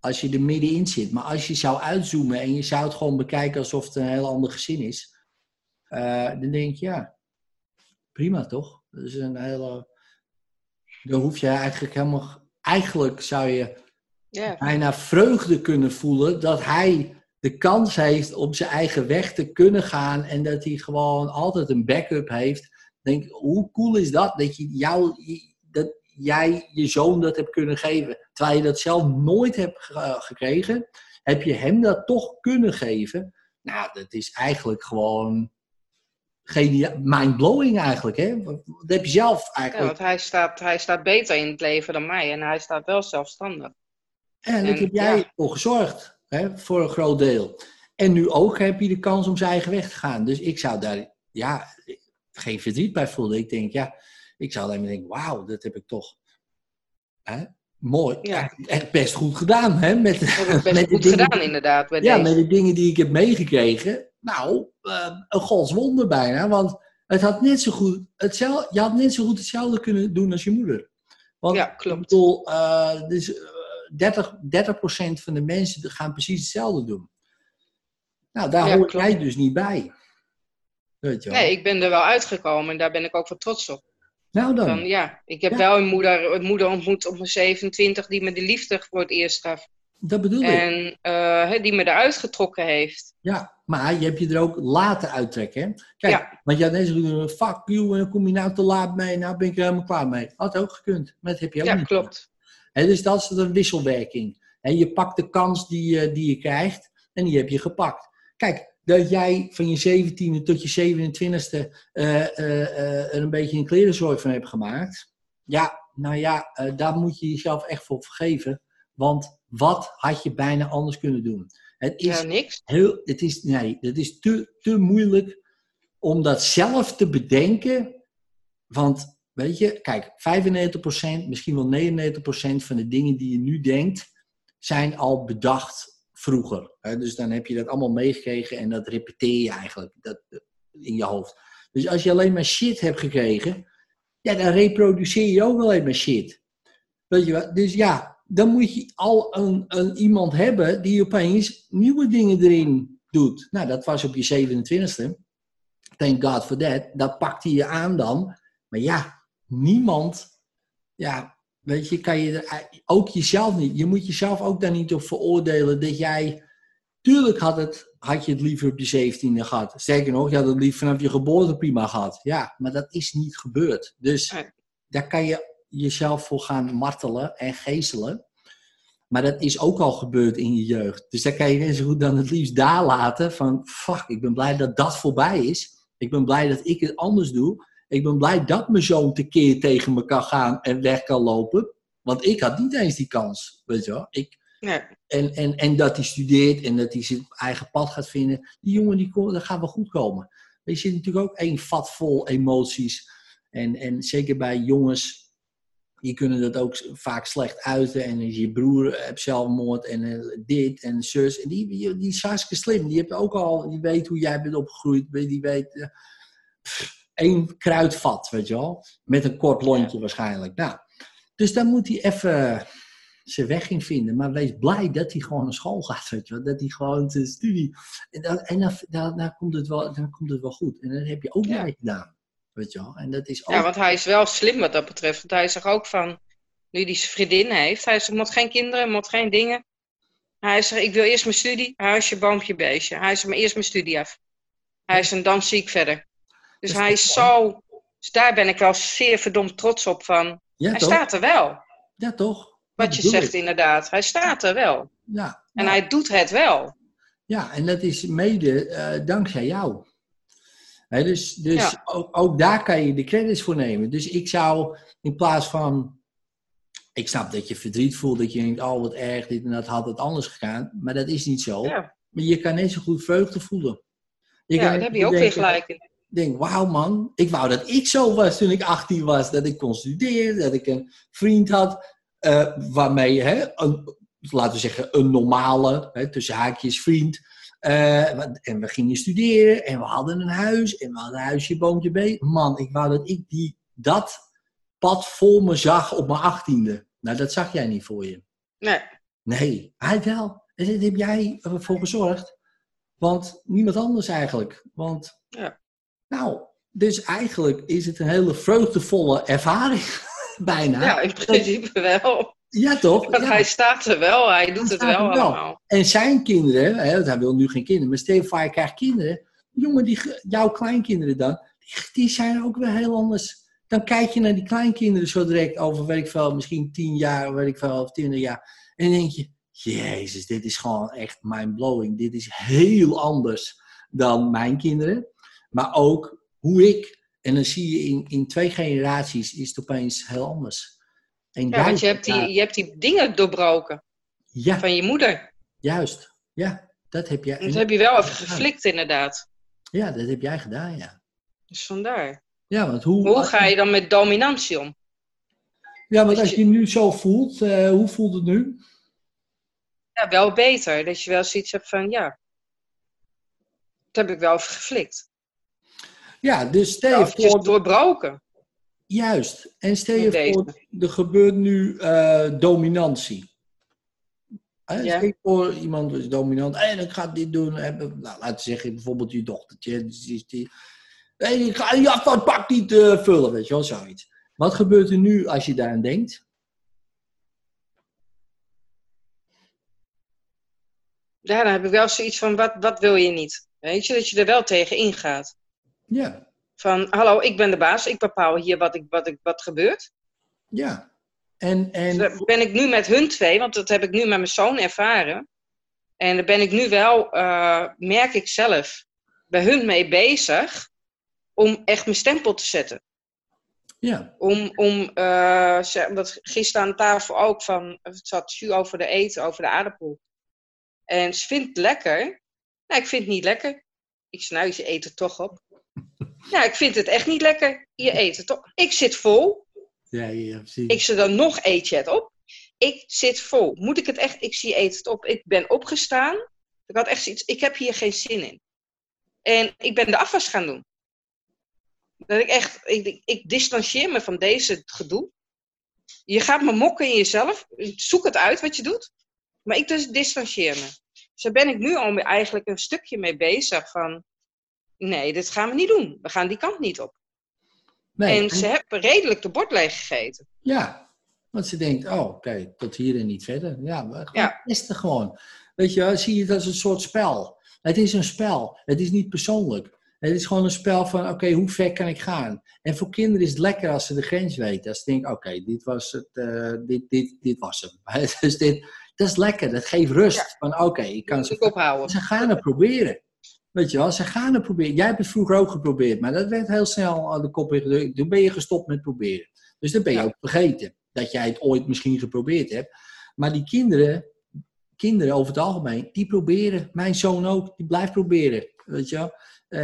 Als je er middenin zit. Maar als je zou uitzoomen en je zou het gewoon bekijken alsof het een heel ander gezin is. eh, dan denk je, ja, prima toch? Dat is een hele dan hoef je eigenlijk helemaal. Eigenlijk zou je bijna vreugde kunnen voelen dat hij de kans heeft om zijn eigen weg te kunnen gaan en dat hij gewoon altijd een backup heeft. Denk, hoe cool is dat? Dat, je jou, dat jij je zoon dat hebt kunnen geven. Terwijl je dat zelf nooit hebt ge- gekregen, heb je hem dat toch kunnen geven. Nou, dat is eigenlijk gewoon geniaal, mindblowing eigenlijk. Hè? Dat heb je zelf Ja, eigenlijk. want hij staat, hij staat beter in het leven dan mij. En hij staat wel zelfstandig. En daar En, heb jij ja. voor gezorgd, hè, voor een groot deel. En nu ook heb je de kans om zijn eigen weg te gaan. Dus ik zou daar ja, geen verdriet bij voelen. Ik denk, ja, ik zou alleen maar denken, wauw, dat heb ik toch hè, mooi, Ja. echt, best goed gedaan. Hè, met, Dat heb ik best met goed dingen- gedaan, inderdaad. Bij Ja, deze. met de dingen die ik heb meegekregen. Nou, eh, een godswonder bijna. Want het had net zo goed, hetzelfde, je had net zo goed hetzelfde kunnen doen als je moeder. Want Ja, klopt. ik bedoel, eh, dus, eh, 30, 30% van de mensen gaan precies hetzelfde doen. Nou, daar Ja, hoor klopt. jij dus niet bij. Weet je wel. Nee, ik ben er wel uitgekomen en daar ben ik ook wel trots op. nou dan. Ja, ik heb Ja. wel een moeder, een moeder ontmoet op mijn 27 die me de liefde voor het eerst gaf. Dat bedoel ik. En eh, die me eruit getrokken heeft. Ja, maar je hebt je er ook laten uittrekken. Hè? Kijk, Ja. want je had net zo goed doen, fuck you, en dan kom je nou te laat mee. Nou ben ik er helemaal klaar mee. Had ook gekund, maar dat heb je ook Ja, niet. klopt. Hè, dus dat is een wisselwerking. En je pakt de kans die, die je krijgt en die heb je gepakt. Kijk, dat jij van je 17e tot je 27e uh, er een beetje een klerenzooi van hebt gemaakt. Ja, nou ja, daar moet je jezelf echt voor vergeven. Want wat had je bijna anders kunnen doen? Het is ja, niks. Heel, het is, nee, het is te, te moeilijk om dat zelf te bedenken. Want, weet je, kijk, 95%, misschien wel 99% van de dingen die je nu denkt, zijn al bedacht vroeger. Dus dan heb je dat allemaal meegekregen en dat repeteer je eigenlijk dat, in je hoofd. Dus als je alleen maar shit hebt gekregen, ja, dan reproduceer je ook alleen maar shit. Weet je wat? Dus ja, dan moet je al een, een, iemand hebben die opeens nieuwe dingen erin doet. Nou, dat was op je 27e. Thank God for that. Dat pakte je aan dan. Maar ja, niemand, ja, weet je, kan je ook jezelf niet. Je moet jezelf ook daar niet op veroordelen dat jij. Tuurlijk had, het, had je het liever op je 17e gehad. Sterker nog, je had het liever vanaf je geboorte prima gehad. Ja, maar dat is niet gebeurd. Dus daar kan je jezelf voor gaan martelen en geestelen. Maar dat is ook al gebeurd in je jeugd. Dus daar kan je net zo goed dan het liefst daar laten van, fuck, ik ben blij dat dat voorbij is. Ik ben blij dat ik het anders doe. Ik ben blij dat mijn zoon tekeer tegen me kan gaan en weg kan lopen. Want ik had niet eens die kans, weet je wel. Ik, nee. en, en, en dat hij studeert en dat hij zijn eigen pad gaat vinden. Die jongen, die, dat gaat wel goed komen. Er zit natuurlijk ook één vat vol emoties. En, en zeker bij jongens die kunnen dat ook vaak slecht uiten. En je broer hebt zelfmoord en uh, dit en zus. En die, die, die is hartstikke slim. Die, heeft ook al, die weet hoe jij bent opgegroeid. Die weet uh, één kruidvat, weet je wel. Met een kort lontje waarschijnlijk. Nou, dus dan moet hij even zijn weg in vinden. Maar wees blij dat hij gewoon naar school gaat, weet je wel. Dat hij gewoon de studie... En, dan, en dan, dan, dan, komt het wel, dan komt het wel goed. En dan heb je ook ja. gedaan. Weet je wel? En dat is ook... Ja, want hij is wel slim wat dat betreft. Want hij zegt ook van, nu hij zijn vriendin heeft, hij zegt, moet geen kinderen, moet geen dingen. Hij zegt, ik wil eerst mijn studie, huisje, boompje, beestje. Hij zegt, maar eerst mijn studie af. Hij is en dan zie ik verder. Dus hij is zo, dus daar ben ik wel zeer verdomd trots op van. Ja, hij staat er wel. Ja, toch? Wat je zegt inderdaad. Hij staat er wel. Ja. En hij doet het wel. Ja, en dat is mede uh, dankzij jou dus dus ook, ook, daar kan je de credits voor nemen. Dus ik zou in plaats van. Ik snap dat je verdriet voelt, dat je denkt: oh wat erg, dit en dat had het anders gegaan. Maar dat is niet zo. Maar je kan net zo goed vreugde voelen. Je ja, daar heb je ook weer gelijk in. denk, wauw man, ik wou dat ik zo was toen ik 18 was. Dat ik kon studeren, dat ik een vriend had uh, waarmee, hè, een, laten we zeggen, een normale, hè, tussen haakjes vriend uh, en we gingen studeren en we hadden een huis en we hadden een huisje, boontje B. Man, ik wou dat ik die, dat pad vol me zag op mijn achttiende. Nou, dat zag jij niet voor je. Nee. Nee, hij wel. En daar heb jij ervoor gezorgd. Want niemand anders eigenlijk. Want, ja. nou, dus eigenlijk is het een hele vreugdevolle ervaring. Bijna. Ja, in principe wel. Ja, toch? Want hij staat er wel, hij doet het wel, allemaal. En zijn kinderen, hè, hij wil nu geen kinderen, maar stel je krijgt kinderen. Jongen, die, jouw kleinkinderen dan, die, die, zijn ook weer heel anders. Dan kijk je naar die kleinkinderen zo direct over, weet ik veel, misschien tien jaar, weet ik veel, of twintig jaar. En dan denk je, jezus, dit is gewoon echt mind-blowing. Dit is heel anders dan mijn kinderen. Maar ook hoe ik, en dan zie je in, in twee generaties, is het opeens heel anders. En ja, want je hebt, die, je hebt die dingen doorbroken. Ja. Van je moeder. Juist. Ja, dat heb jij. Dat heb je wel even geflikt, inderdaad. Ja, dat heb jij gedaan, ja. Dus vandaar. Ja, want hoe... Hoe ga je dan met dominantie om? Ja, want als je je nu zo voelt, uh, hoe voelt het nu? Ja, wel beter. Dat je wel zoiets hebt van, ja, dat heb ik wel even geflikt. Ja, dus stel je voor... doorbroken. Juist. En stel je voor, er gebeurt nu uh, dominantie. Hè? Ja. Stel voor, iemand is dominant. En ik ga dit doen. Nou, laten we zeggen, bijvoorbeeld je dochtertje. Die, die, hey, ik ga die afvalpak niet uh, vullen, weet je wel, zoiets. Wat gebeurt er nu als je daaraan denkt? Ja, dan heb ik wel zoiets van, wat, wat wil je niet? Weet je, dat je er wel tegen ingaat. Ja. Van, hallo, ik ben de baas, ik bepaal hier wat, ik, wat, ik, wat gebeurt. Ja. En, en... Dus ben ik nu met hun twee, want dat heb ik nu met mijn zoon ervaren. En daar ben ik nu wel, eh, merk ik zelf, bij hun mee bezig om echt mijn stempel te zetten. Ja. Om, om uh, dat gisteren aan tafel ook van, het zat Ju over de eten, over de aardappel. En ze vindt het lekker. Nou, ik vind het niet lekker. Ik nou, je eet het toch op. nou, ik vind het echt niet lekker. Je eet het toch. Ik zit vol. Ja, ja, precies. Ik zei dan nog eet je het op. Ik zit vol. Moet ik het echt? Ik zie eet het op. Ik ben opgestaan. Ik had echt zoiets. Ik heb hier geen zin in. En ik ben de afwas gaan doen. Dat ik echt, ik, ik distancieer me van deze gedoe. Je gaat me mokken in jezelf. Zoek het uit wat je doet. Maar ik dus distancieer me. Dus daar ben ik nu al eigenlijk een stukje mee bezig van... Nee, dit gaan we niet doen. We gaan die kant niet op. Nee, en, ze hebben redelijk de bord leeg gegeten. Ja, want ze denkt, oh, oké, tot hier en niet verder. Ja, maar ja. er gewoon. Weet je, zie je het als een soort spel. Het is een spel. Het is niet persoonlijk. Het is gewoon een spel van, oké, hoe ver kan ik gaan? En voor kinderen is het lekker als ze de grens weten. Als ze denken, oké, dit was het, uh, dit, dit, dit was hem. dus dit, dat is lekker, dat geeft rust. Van oké, ik kan ze ophouden. Ze gaan het proberen. Weet je wel, ze gaan het proberen. Jij hebt het vroeger ook geprobeerd, maar dat werd heel snel aan de kop ingedrukt. Toen ben je gestopt met proberen. Dus dan ben je ook vergeten dat jij het ooit misschien geprobeerd hebt. Maar die kinderen, kinderen over het algemeen, die proberen. Mijn zoon ook, die blijft proberen. Weet je wel. Uh,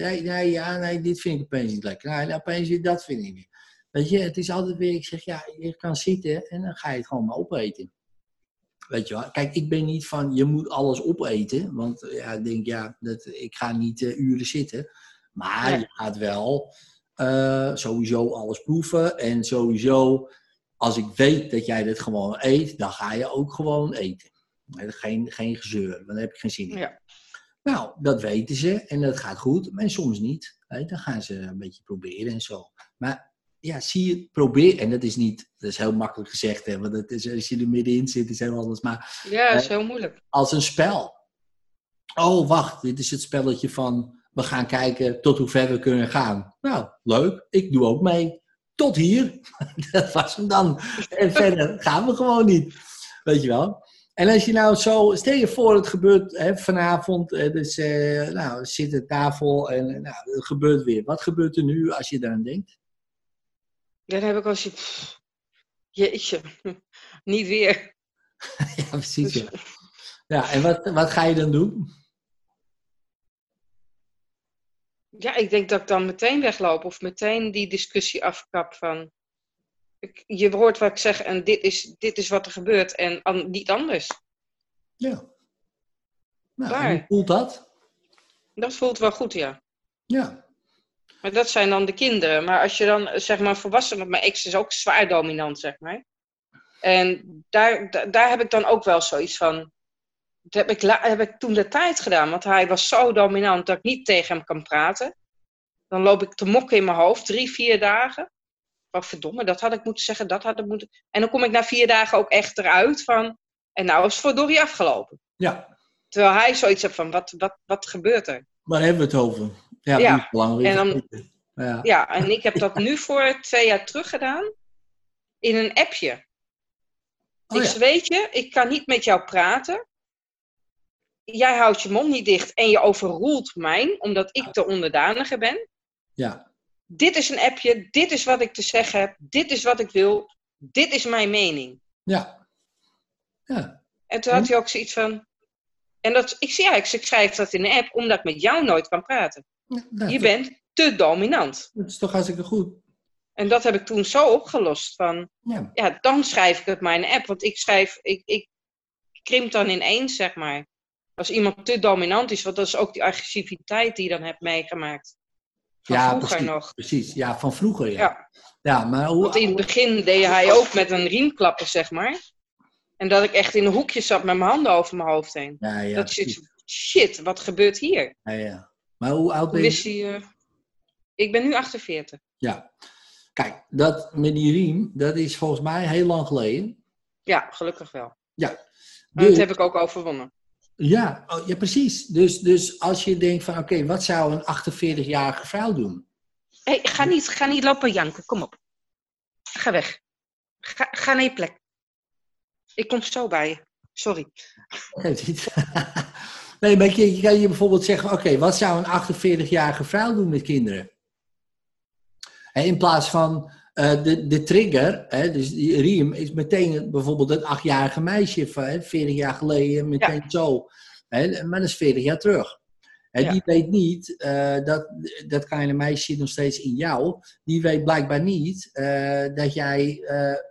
nee, nee, ja, nee, dit vind ik opeens niet lekker. Nee, opeens dat vind ik niet. Weet je, het is altijd weer, ik zeg, ja, je kan zitten en dan ga je het gewoon maar opeten. Weet je wel. Kijk, ik ben niet van, je moet alles opeten. Want ja, ik denk, ja, dat, ik ga niet uh, uren zitten. Maar je gaat wel uh, sowieso alles proeven. En sowieso, als ik weet dat jij dit gewoon eet, dan ga je ook gewoon eten. Geen, geen gezeur, want dan heb ik geen zin in. Ja. Nou, dat weten ze en dat gaat goed, maar soms niet. Dan gaan ze een beetje proberen en zo. Maar ja, zie je, probeer, en dat is niet, dat is heel makkelijk gezegd, hè, want dat is, als je er middenin zit, is heel anders. Maar, ja, dat is heel moeilijk. Als een spel. Oh, wacht, dit is het spelletje van, we gaan kijken tot hoe ver we kunnen gaan. Nou, leuk, ik doe ook mee. Tot hier. dat was hem dan. En verder gaan we gewoon niet. Weet je wel. En als je nou zo, stel je voor, het gebeurt hè, vanavond, dus eh, nou, zit de tafel en nou, het gebeurt weer. Wat gebeurt er nu als je daaraan denkt? Dan heb ik als je, jeetje, niet weer. ja, precies. Ja. ja, en wat, wat ga je dan doen? Ja, ik denk dat ik dan meteen wegloop of meteen die discussie afkap van je hoort wat ik zeg en dit is, dit is wat er gebeurt en niet anders. Ja. Nou, hoe voelt dat? Dat voelt wel goed, ja. Ja. Maar dat zijn dan de kinderen. Maar als je dan, zeg maar, volwassen, want mijn ex is ook zwaar dominant, zeg maar. En daar, daar, daar heb ik dan ook wel zoiets van. Dat heb ik, heb ik toen de tijd gedaan, want hij was zo dominant dat ik niet tegen hem kan praten. Dan loop ik te mokken in mijn hoofd, drie, vier dagen oh verdomme, dat had ik moeten zeggen, dat had ik moeten... En dan kom ik na vier dagen ook echt eruit van, en nou is Dorrie afgelopen. Ja. Terwijl hij zoiets heeft van, wat, wat, wat gebeurt er? Waar hebben we het over? Ja, ja. belangrijk. En dan, ja. ja, en ik heb dat nu voor twee jaar terug gedaan in een appje. Oh, ik weet je, ik kan niet met jou praten. Jij houdt je mond niet dicht en je overroelt mij, omdat ik de onderdanige ben. Ja dit is een appje, dit is wat ik te zeggen heb, dit is wat ik wil, dit is mijn mening. Ja. ja. En toen had hij ook zoiets van, en dat, ik, ja, ik schrijf dat in de app omdat ik met jou nooit kan praten. Je bent te dominant. Dat is toch hartstikke goed. En dat heb ik toen zo opgelost van, ja, ja dan schrijf ik het maar in app. Want ik schrijf, ik, ik krimp dan ineens, zeg maar. Als iemand te dominant is, want dat is ook die agressiviteit die je dan hebt meegemaakt ja, vroeger precies, nog. Precies, ja, van vroeger, ja. ja. maar hoe, Want in het begin deed hij ook met een riemklappen, zeg maar. En dat ik echt in een hoekje zat met mijn handen over mijn hoofd heen. Ja, ja, dat je shit, wat gebeurt hier? Ja, ja. Maar hoe oud ben je? Wist uh... Ik ben nu 48. Ja. Kijk, dat met die riem, dat is volgens mij heel lang geleden. Ja, gelukkig wel. Ja. Dus... Dat heb ik ook overwonnen. Ja, oh, ja precies. Dus, dus als je denkt van oké, wat zou een 48-jarige vrouw doen? Hey, ga, niet, ga niet lopen janken, kom op. Ga weg. Ga, ga naar je plek. Ik kom zo bij je. Sorry. nee, maar je, je kan je bijvoorbeeld zeggen, oké, wat zou een 48-jarige vrouw doen met kinderen? En in plaats van uh, de, de trigger, hè, dus die riem, is meteen bijvoorbeeld het achtjarige meisje van hè, 40 jaar geleden, meteen ja. zo. Hè, maar dat is 40 jaar terug. En ja. die weet niet uh, dat dat kleine meisje zit nog steeds in jou. Die weet blijkbaar niet uh, dat jij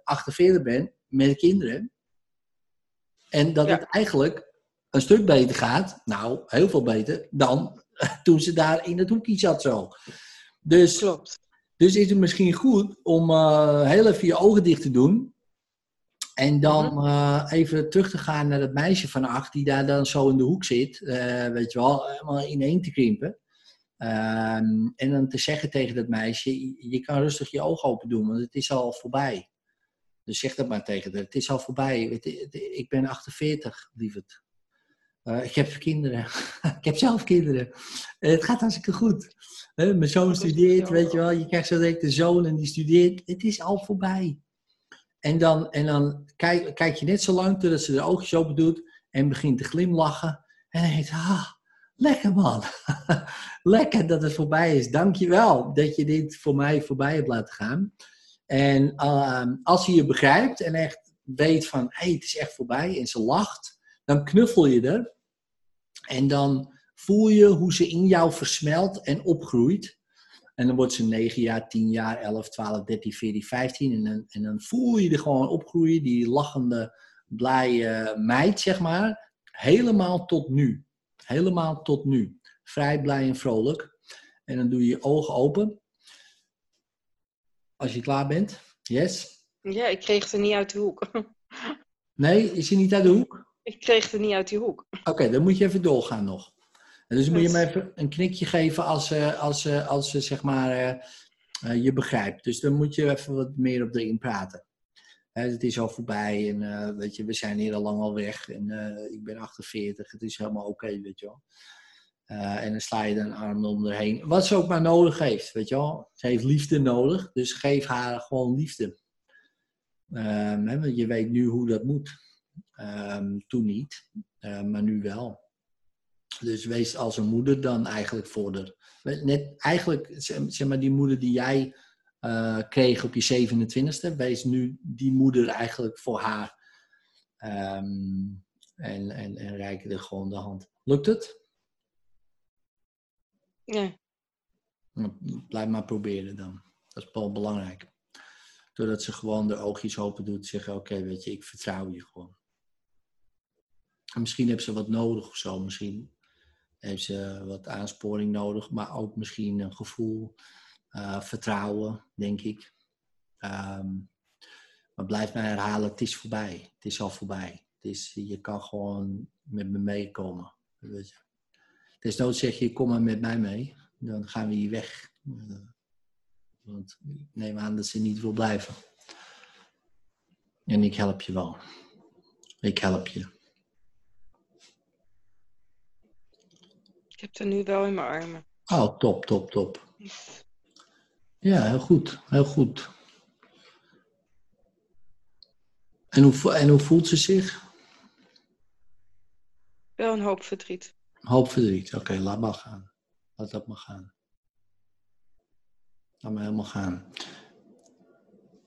48 bent met kinderen. En dat het eigenlijk een stuk beter gaat, nou, heel veel beter, dan toen ze daar in het hoekje zat zo. Dus, Klopt. dus is het misschien goed om uh, heel even je ogen dicht te doen. En dan uh, even terug te gaan naar dat meisje van acht die daar dan zo in de hoek zit. Uh, weet je wel, helemaal ineen te krimpen. Um, en dan te zeggen tegen dat meisje, je kan rustig je ogen open doen, want het is al voorbij. Dus zeg dat maar tegen haar. Het is al voorbij. Ik ben 48, lieverd. Uh, ik heb kinderen. ik heb zelf kinderen. het gaat hartstikke goed. Mijn zoon studeert, weet je wel. Je krijgt zo direct een zoon en die studeert. Het is al voorbij. En dan, en dan kijk, kijk je net zo lang totdat ze de oogjes open doet en begint te glimlachen. En dan denkt ah, lekker man. lekker dat het voorbij is. Dank je wel dat je dit voor mij voorbij hebt laten gaan. En uh, als hij je begrijpt en echt weet van, hé, hey, het is echt voorbij en ze lacht, dan knuffel je er. En dan voel je hoe ze in jou versmelt en opgroeit. En dan wordt ze 9 jaar, 10 jaar, 11, 12, 13, 14, 15. En dan, en dan voel je er gewoon opgroeien, die lachende, blije meid, zeg maar. Helemaal tot nu. Helemaal tot nu. Vrij, blij en vrolijk. En dan doe je je ogen open. Als je klaar bent. Yes? Ja, ik kreeg er niet uit de hoek. Nee, is hij niet uit de hoek? Ik kreeg het niet uit die hoek. Oké, okay, dan moet je even doorgaan nog. En dus moet je me even een knikje geven als, uh, als, uh, als uh, zeg maar, je begrijpt. Dus dan moet je even wat meer op erin praten. het is al voorbij en weet je, we zijn hier al lang al weg. En ik ben 48, het is helemaal oké, okay, weet je wel. En dan sla je een arm onderheen. Wat ze ook maar nodig heeft, weet je wel. Ze heeft liefde nodig, dus geef haar gewoon liefde. Um, hè, want je weet nu hoe dat moet. Um, toen niet, uh, maar nu wel. Dus wees als een moeder dan eigenlijk voor de... Net eigenlijk, zeg maar, die moeder die jij uh, kreeg op je 27e, wees nu die moeder eigenlijk voor haar. Um, en, en, en reik er gewoon de hand. Lukt het? Ja. Blijf maar proberen dan. Dat is wel belangrijk. Doordat ze gewoon de oogjes open doet, zeggen: Oké, weet je, ik vertrouw je gewoon. En misschien heeft ze wat nodig of zo. Misschien heeft ze wat aansporing nodig, maar ook misschien een gevoel, uh, vertrouwen, denk ik. Um, maar blijf maar herhalen: het is voorbij. Het is al voorbij. Het is, je kan gewoon met me meekomen. Weet je. Desnoods zeg je, kom maar met mij mee. Dan gaan we hier weg. Want ik neem aan dat ze niet wil blijven. En ik help je wel. Ik help je. Ik heb er nu wel in mijn armen. Oh, top, top, top. Ja, heel goed. Heel goed. En hoe, en hoe voelt ze zich? Wel een hoop verdriet. Hoop verdriet. Oké, okay, laat maar gaan. Laat dat maar gaan. Laat maar helemaal gaan.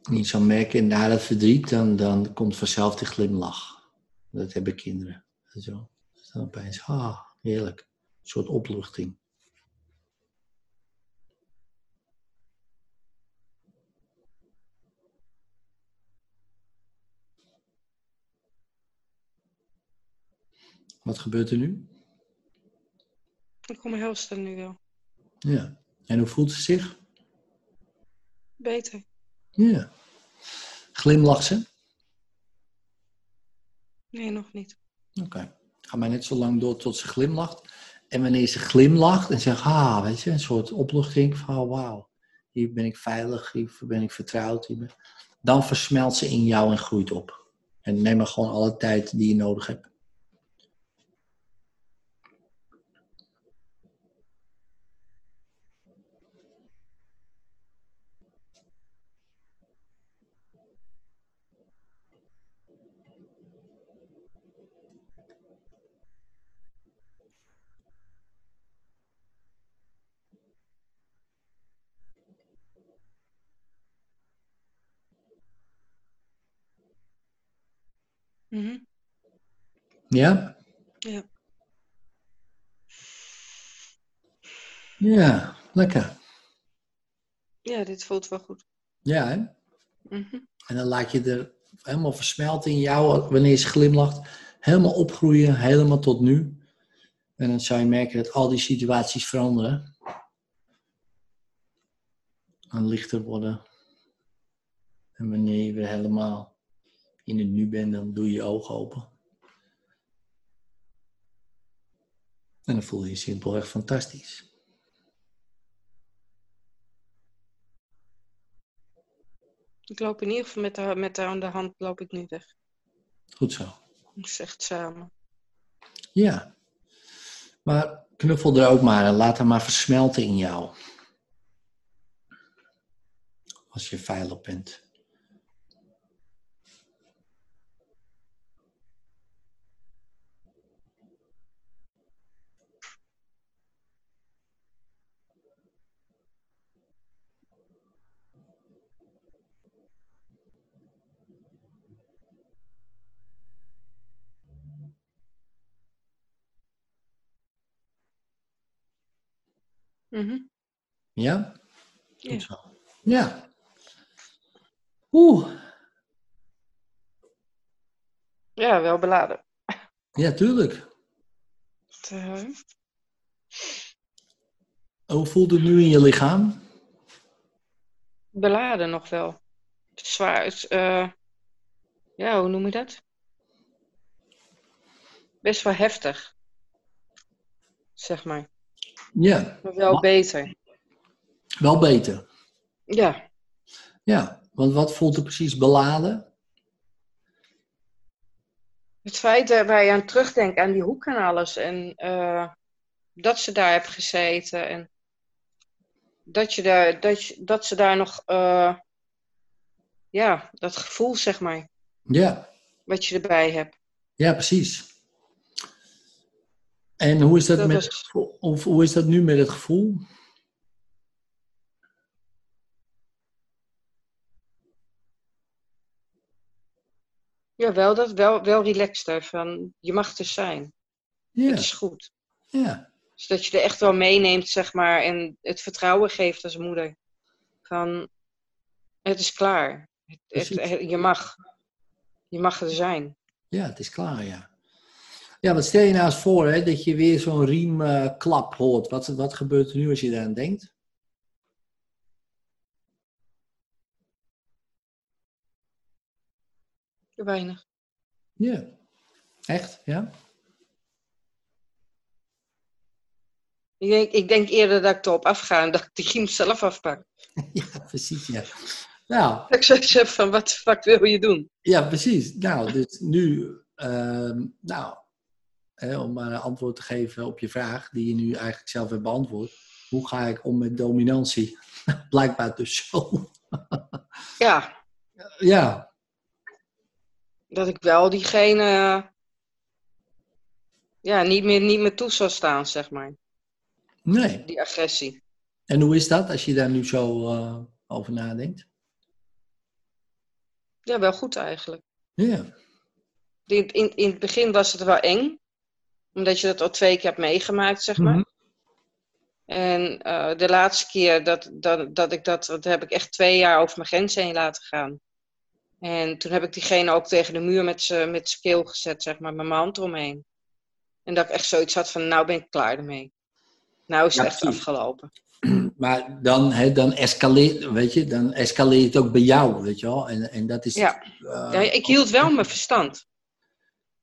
Niet zo merken na dat verdriet, dan, dan komt vanzelf die glimlach. Dat hebben kinderen. Zo. Dus dan opeens, ah, heerlijk. Een soort opluchting. Wat gebeurt er nu? Ik kom heel nu wel. Ja. En hoe voelt ze zich? Beter. Ja. Glimlacht ze? Nee, nog niet. Oké. Okay. Ga maar net zo lang door tot ze glimlacht. En wanneer ze glimlacht en zegt, ah, weet je, een soort opluchting van, wauw, hier ben ik veilig, hier ben ik vertrouwd. Ben... Dan versmelt ze in jou en groeit op. En neem maar gewoon alle tijd die je nodig hebt. Ja? Ja. Ja, lekker. Ja, dit voelt wel goed. Ja, hè? Mhm. En dan laat je er helemaal versmelten in jou, wanneer je glimlacht, helemaal opgroeien, helemaal tot nu. En dan zou je merken dat al die situaties veranderen. En lichter worden. En wanneer je weer helemaal in het nu bent, dan doe je je ogen open. En dan voel je je simpelweg fantastisch. Ik loop in ieder geval met haar, met aan de hand loop ik nu weg. Goed zo. Het echt samen. Ja. Maar knuffel er ook maar en laat hem maar versmelten in jou. Als je veilig bent. Mhm. Ja? Ja. Goed zo. Ja. Oeh. Ja, wel beladen. Ja, tuurlijk. Het, eh, Hoe voelt het nu in je lichaam? beladen nog wel. Het is zwaar. Is, eh, ja, hoe noem je dat? Best wel heftig. Zeg maar. Ja, Maar wel Maar- beter. wel beter. Ja. Ja, want wat voelt er precies beladen? Het feit dat je aan terugdenkt aan die hoek en alles. En eh, dat ze daar heeft gezeten. En dat, je daar, dat, je, dat ze daar nog... eh, ja, dat gevoel zeg maar. Ja, Wat je erbij hebt. ja precies. En hoe is dat, Dat met was- het gevoel? Of hoe is dat nu met het gevoel? Ja, wel, dat, wel, wel relaxed van je mag er zijn. Ja, Het is goed. ja, Dus dat je er echt wel meeneemt, zeg maar, en het vertrouwen geeft als moeder. Van, het is klaar. Het, het- je mag. Je mag er zijn. ja, het is klaar, ja. Ja, wat stel je nou eens voor hè, dat je weer zo'n riemklap hoort. Wat, wat gebeurt er nu als je daaraan denkt? Weinig. Ja, echt, ja? Ik denk, ik denk eerder dat ik erop afga en dat ik de riem zelf afpak. Ja, precies, ja. Nou, Dat ik zoiets heb van, wat de fuck wil je doen? Ja, precies. Nou, dus nu, ehm, nou, hè, om maar een antwoord te geven op je vraag, die je nu eigenlijk zelf hebt beantwoord. Hoe ga ik om met dominantie? Blijkbaar dus zo. Ja, ja, dat ik wel diegene ja, niet, meer, niet meer toe zou staan, zeg maar. nee. Die agressie. En hoe is dat als je daar nu zo eh, over nadenkt? Ja, wel goed eigenlijk. Ja, In, in, in het begin was het wel eng. Omdat je dat al twee keer hebt meegemaakt, zeg maar. Mhm. En eh, de laatste keer dat, dat, dat ik dat, dat heb ik echt twee jaar over mijn grens heen laten gaan. En toen heb ik diegene ook tegen de muur met zijn keel gezet, zeg maar, met mijn hand eromheen. En dat ik echt zoiets had van, nou ben ik klaar ermee. Nou is het Ja, echt precies. afgelopen. maar dan, hè, dan escaleert, weet je, dan escaleert het ook bij jou, weet je wel. En, en dat is... Ja. eh, Ja, ik hield wel mijn verstand.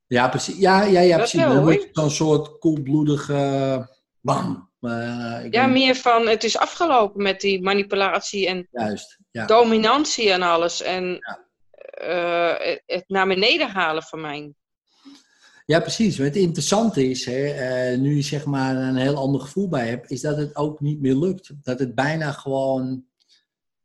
Ja, precies. Ja, ja, ja, precies. wel, Dan zo'n soort koelbloedig... eh, bam. Eh, ik Ja, meer van, het is afgelopen met die manipulatie en Juist, ja. dominantie en alles. En Ja. eh, het, naar beneden halen van mij. Ja, precies. Maar het interessante is, hè, nu je zeg maar een heel ander gevoel bij hebt, is dat het ook niet meer lukt. Dat het bijna gewoon,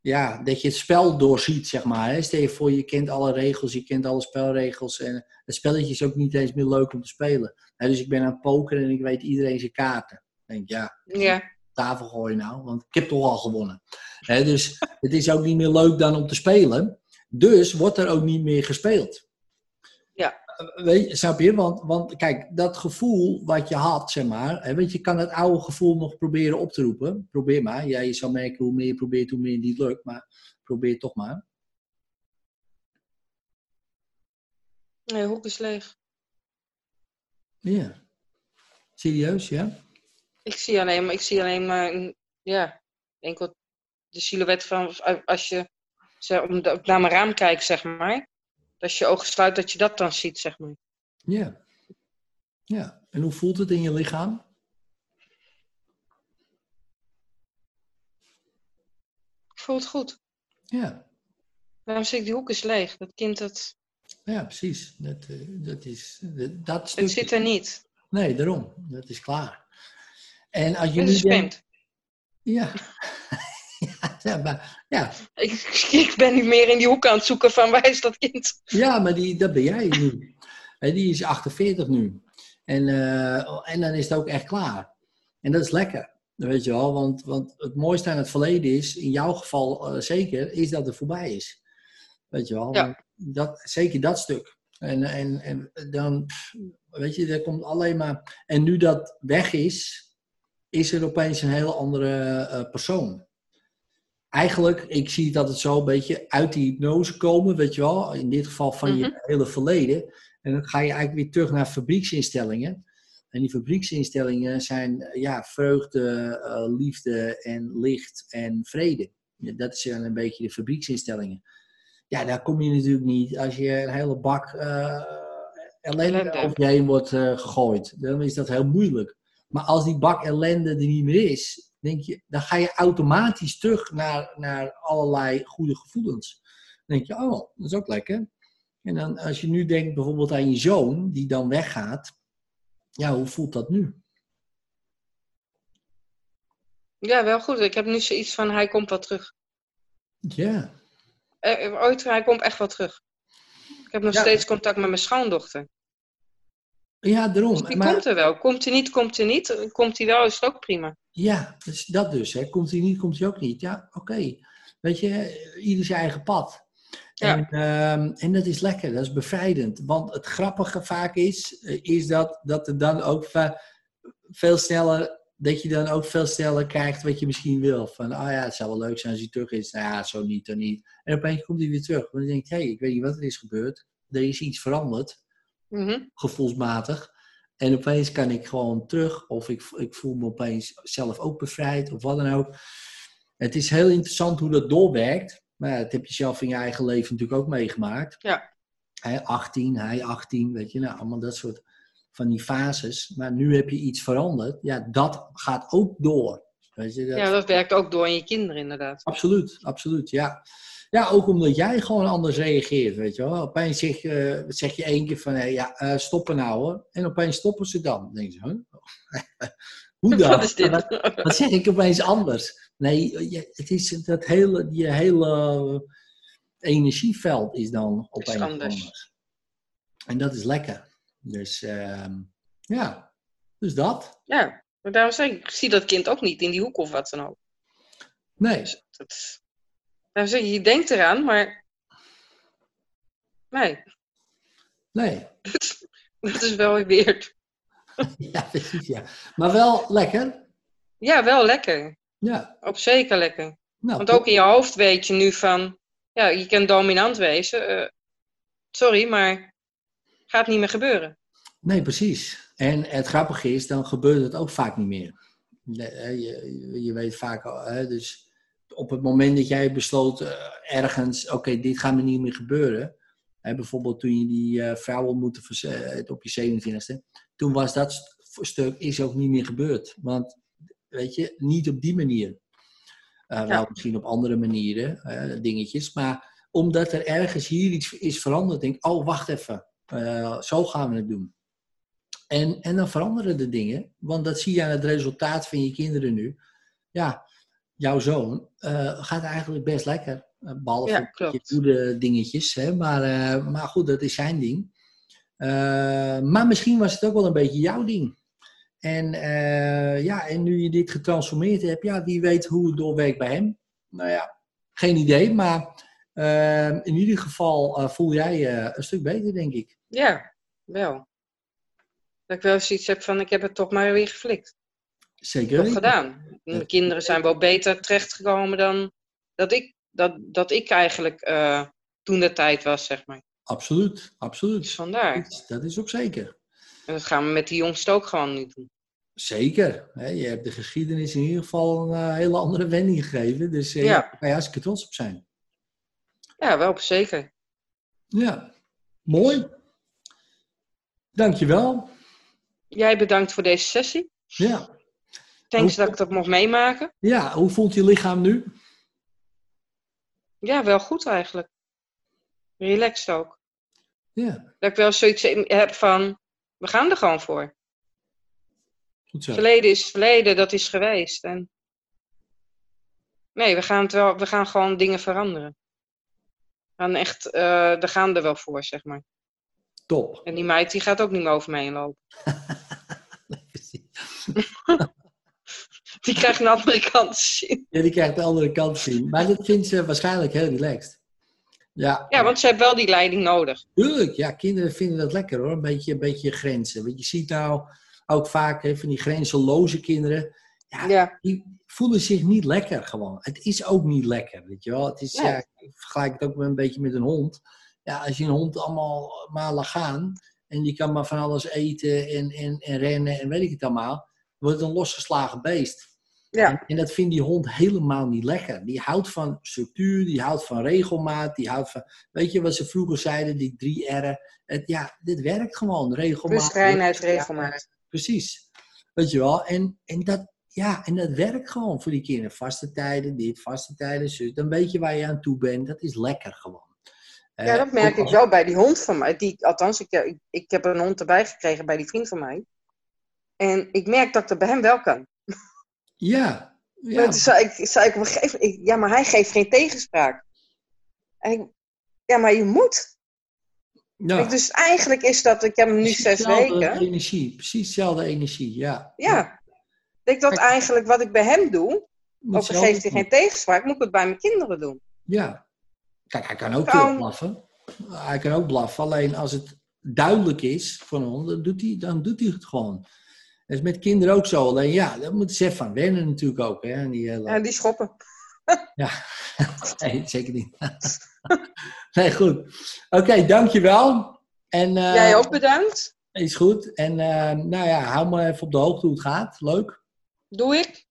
ja, dat je het spel doorziet, zeg maar. Hè. Stel je voor, je kent alle regels, je kent alle spelregels. En het spelletje is ook niet eens meer leuk om te spelen. Hè, dus ik ben aan het pokeren en ik weet iedereen zijn kaarten. Dan denk ik, ja, Ja, tafel gooien nou, want ik heb toch al gewonnen. Hè, dus het is ook niet meer leuk dan om te spelen. Dus wordt er ook niet meer gespeeld. Ja. Weet je, snap je? Want, want kijk, dat gevoel wat je had, zeg maar, hè, weet je, kan het oude gevoel nog proberen op te roepen. Probeer maar. Ja, je zal merken hoe meer je probeert, hoe meer het niet lukt, maar probeer toch maar. Nee, hoek is leeg. Ja. Serieus, ja? Ik zie alleen, ik zie alleen maar, ja, enkel de silhouet van, als je zeg, om de- naar mijn raam kijkt, zeg maar. Als je ogen sluit, dat je dat dan ziet, zeg maar. Ja. Ja. En hoe voelt het in je lichaam? Ik voel het goed. Ja. Waarom zeg ik, die hoek is leeg? Dat kind, dat, Ja, precies. Dat, eh, dat is dat, dat het stukje. zit er niet. Nee, daarom. Dat is klaar. En als je Het is vreemd. Ja. ja, ja, maar, ja. Ik, ik ben nu meer in die hoek aan het zoeken van waar is dat kind? ja, maar die, dat ben jij nu. Hè, die is 48 nu. En, eh, en dan is het ook echt klaar. En dat is lekker. Weet je wel, want, want het mooiste aan het verleden is, in jouw geval eh, zeker, is dat het voorbij is. Weet je wel, Ja. dat, zeker dat stuk. En, en, en dan, weet je, er komt alleen maar. En nu dat weg is, is er opeens een hele andere eh, persoon. Eigenlijk, ik zie dat het zo een beetje uit die hypnose komen, weet je wel, in dit geval van je hele verleden. En dan ga je eigenlijk weer terug naar fabrieksinstellingen. En die fabrieksinstellingen zijn ja, vreugde, eh, liefde en licht en vrede. Dat zijn een beetje de fabrieksinstellingen. Ja, daar kom je natuurlijk niet als je een hele bak ellende Ellende. over je heen wordt eh, gegooid. Dan is dat heel moeilijk. Maar als die bak ellende er niet meer is, denk je, dan ga je automatisch terug naar, naar allerlei goede gevoelens. Dan denk je, oh, dat is ook lekker. En dan als je nu denkt bijvoorbeeld aan je zoon, die dan weggaat. Ja, hoe voelt dat nu? Ja, wel goed. Ik heb nu zoiets van, hij komt wel terug. Ja, Eh, eh, ooit, hij komt echt wel terug. Ik heb nog Ja. steeds contact met mijn schoondochter. ja daarom. Dus die Maar- komt er wel. Komt hij niet, komt hij niet. Komt hij wel, is het ook prima. Ja, dus dat dus. Hè. Komt hij niet, komt hij ook niet. Ja, oké. Weet je, ieder zijn eigen pad. Ja. En, ehm, en dat is lekker, dat is bevrijdend. Want het grappige vaak is, eh, is dat, dat er dan ook veel sneller, dat je dan ook veel sneller krijgt wat je misschien wil. Van, oh ja, het zou wel leuk zijn als hij terug is. Nou ja, zo niet, dan niet. En opeens komt hij weer terug. Want dan denk je, hé, hey, ik weet niet wat er is gebeurd. Er is iets veranderd Mhm. gevoelsmatig. En opeens kan ik gewoon terug, of ik, ik voel me opeens zelf ook bevrijd, of wat dan ook. Het is heel interessant hoe dat doorwerkt. Maar ja, dat heb je zelf in je eigen leven natuurlijk ook meegemaakt. Ja. Hij 18, hij 18, weet je, nou, allemaal dat soort van die fases. Maar nu heb je iets veranderd. Ja, dat gaat ook door. Weet je, dat, Ja, dat werkt ook door in je kinderen inderdaad. Absoluut, absoluut, ja. Ja, ook omdat jij gewoon anders reageert, weet je wel. Opeens zeg, je- zeg je één keer van, ja, eh, stoppen nou hoor. En opeens stoppen ze dan. Dan denk je, huh? Hoe dan? Wat is dit? Wat, wat zeg ik opeens anders? Nee, je- het is dat hele, je hele energieveld is dan opeens anders. anders. En dat is lekker. Dus, ehm, ja. Dus dat. Ja, maar daarom zeg ik, ik zie dat kind ook niet in die hoek of wat dan ook. Nee, Dus dat, zeg ik, je denkt eraan, maar... Nee, nee. dat is wel weer weird. Ja, precies, ja. Maar wel lekker. Ja, wel lekker. Ja. Op zeker lekker. Nou, Want ook in je hoofd weet je nu van... Ja, je kan dominant wezen. eh, sorry, maar... Gaat niet meer gebeuren. Nee, precies. En het grappige is, dan gebeurt het ook vaak niet meer. Je, je weet vaak al, hè, dus op het moment dat jij besloot eh, ergens, oké, dit gaat me niet meer gebeuren. Hè, bijvoorbeeld toen je die eh, vrouw ontmoette eh, op je 27e. Toen was dat st- stuk is ook niet meer gebeurd. Want, weet je, niet op die manier. Wel misschien op andere manieren, dingetjes. Maar omdat er ergens hier iets is veranderd, denk ik, oh, wacht even. Zo gaan we het doen. En, en dan veranderen de dingen, want dat zie je aan het resultaat van je kinderen nu. Ja, jouw zoon eh, gaat eigenlijk best lekker. Eh, behalve Ja, je goede dingetjes. Hè? Maar, eh, maar goed, dat is zijn ding. Eh, maar misschien was het ook wel een beetje jouw ding. En, eh, ja, en nu je dit getransformeerd hebt, ja, wie weet hoe het doorwerkt bij hem. Nou ja, geen idee, maar eh, in ieder geval eh, voel jij je een stuk beter, denk ik. Ja, Wel. Dat ik wel zoiets heb van, ik heb het toch maar weer geflikt. Zeker gedaan. Mijn kinderen zijn wel beter terechtgekomen dan dat ik, dat, dat ik eigenlijk eh, toen de tijd was, zeg maar. Absoluut, Dus absoluut. vandaar. Dat is- ook zeker. En dat gaan we met die jongste ook gewoon nu doen. Zeker. Hè? Je hebt de geschiedenis in ieder geval een eh, hele andere wending gegeven. Dus eh, ja. daar kan je hartstikke trots op zijn. Ja, wel zeker. Ja, mooi. Dankjewel. Jij bedankt voor deze sessie. Ja. Thanks Hoe- dat ik dat mocht meemaken. ja, hoe voelt je lichaam nu? Ja, wel goed eigenlijk. Relaxed ook. Ja, Dat ik wel zoiets heb van, we gaan er gewoon voor. goed zo. Verleden is verleden, dat is geweest. En... Nee, we gaan, het wel, we gaan gewoon dingen veranderen. We gaan echt, eh we gaan er wel voor, zeg maar. Top. En die meid die gaat ook niet meer over me heen lopen. Die krijgt een andere kant zien. Ja, die krijgt de andere kant zien. Maar dat vindt ze waarschijnlijk heel relaxed. Ja, Ja, want ze heeft wel die leiding nodig. tuurlijk. Ja, kinderen vinden dat lekker hoor. Een beetje, een beetje grenzen. Want je ziet nou ook vaak hè, van die grenzeloze kinderen. Ja, Ja, die voelen zich niet lekker gewoon. Het is ook niet lekker, weet je wel. Het is, Nee. ja, ik vergelijk het ook een beetje met een hond. Ja, als je een hond allemaal maar laat gaan en die kan maar van alles eten en, en, en rennen en weet ik het allemaal, wordt het een losgeslagen beest. Ja. En, en dat vindt die hond helemaal niet lekker. Die houdt van structuur, die houdt van regelmaat, die houdt van, weet je wat ze vroeger zeiden, die drie R'en. Het, ja, dit werkt gewoon, regelmaat. Reinheid, regelmaat. Precies. Weet je wel, en, en, dat, ja, en dat werkt gewoon voor die kinderen. Vaste tijden, dit, vaste tijden, zus. Dan weet je waar je aan toe bent. Dat is lekker gewoon. Ja, Eh, dat merk ik wel bij die hond van mij. Die, althans, ik, ik, ik heb een hond erbij gekregen bij die vriend van mij. En ik merk dat ik dat bij hem wel kan. Ja, ja. Maar toen zei ik, zei ik op een gegeven moment, ik- ja, maar hij geeft geen tegenspraak. En ik, ja, maar je moet. ja. Dus eigenlijk is dat, ik heb hem nu Precies zes dezelfde weken. energie. Precies dezelfde energie, ja. Ja. Ik denk dat eigenlijk wat ik bij hem doe, Moet al geeft hij geen tegenspraak, moet ik het bij mijn kinderen doen. Ja. Kijk, hij kan ook blaffen. Hij kan ook blaffen. Alleen als het duidelijk is hond, dan doet hij, dan doet hij het gewoon. Dat is met kinderen ook zo. Alleen ja, daar moeten ze van wennen natuurlijk ook. Hè? aan Die hele... Ja, die schoppen. Ja, nee, zeker niet. nee, goed. Oké, dankjewel. En, eh, Jij ook bedankt. Is goed. En eh, nou ja, hou me even op de hoogte hoe het gaat. Leuk. Doe ik.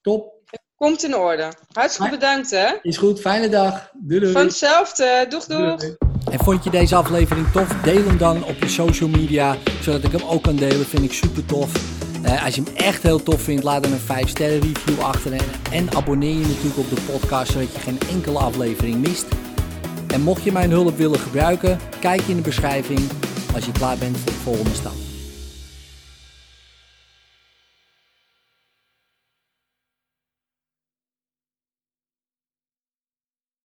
Top. Komt in orde. Hartstikke bedankt, hè. Is goed. Fijne dag. Doei doei. Van hetzelfde. Doeg, doeg. En vond je deze aflevering tof? Deel hem dan op je social media, zodat ik hem ook kan delen. Vind ik super tof. Eh, als je hem echt heel tof vindt, laat dan een 5 sterren review achter. En, en abonneer je natuurlijk op de podcast, zodat je geen enkele aflevering mist. En mocht je mijn hulp willen gebruiken, kijk in de beschrijving als je klaar bent voor de volgende stap.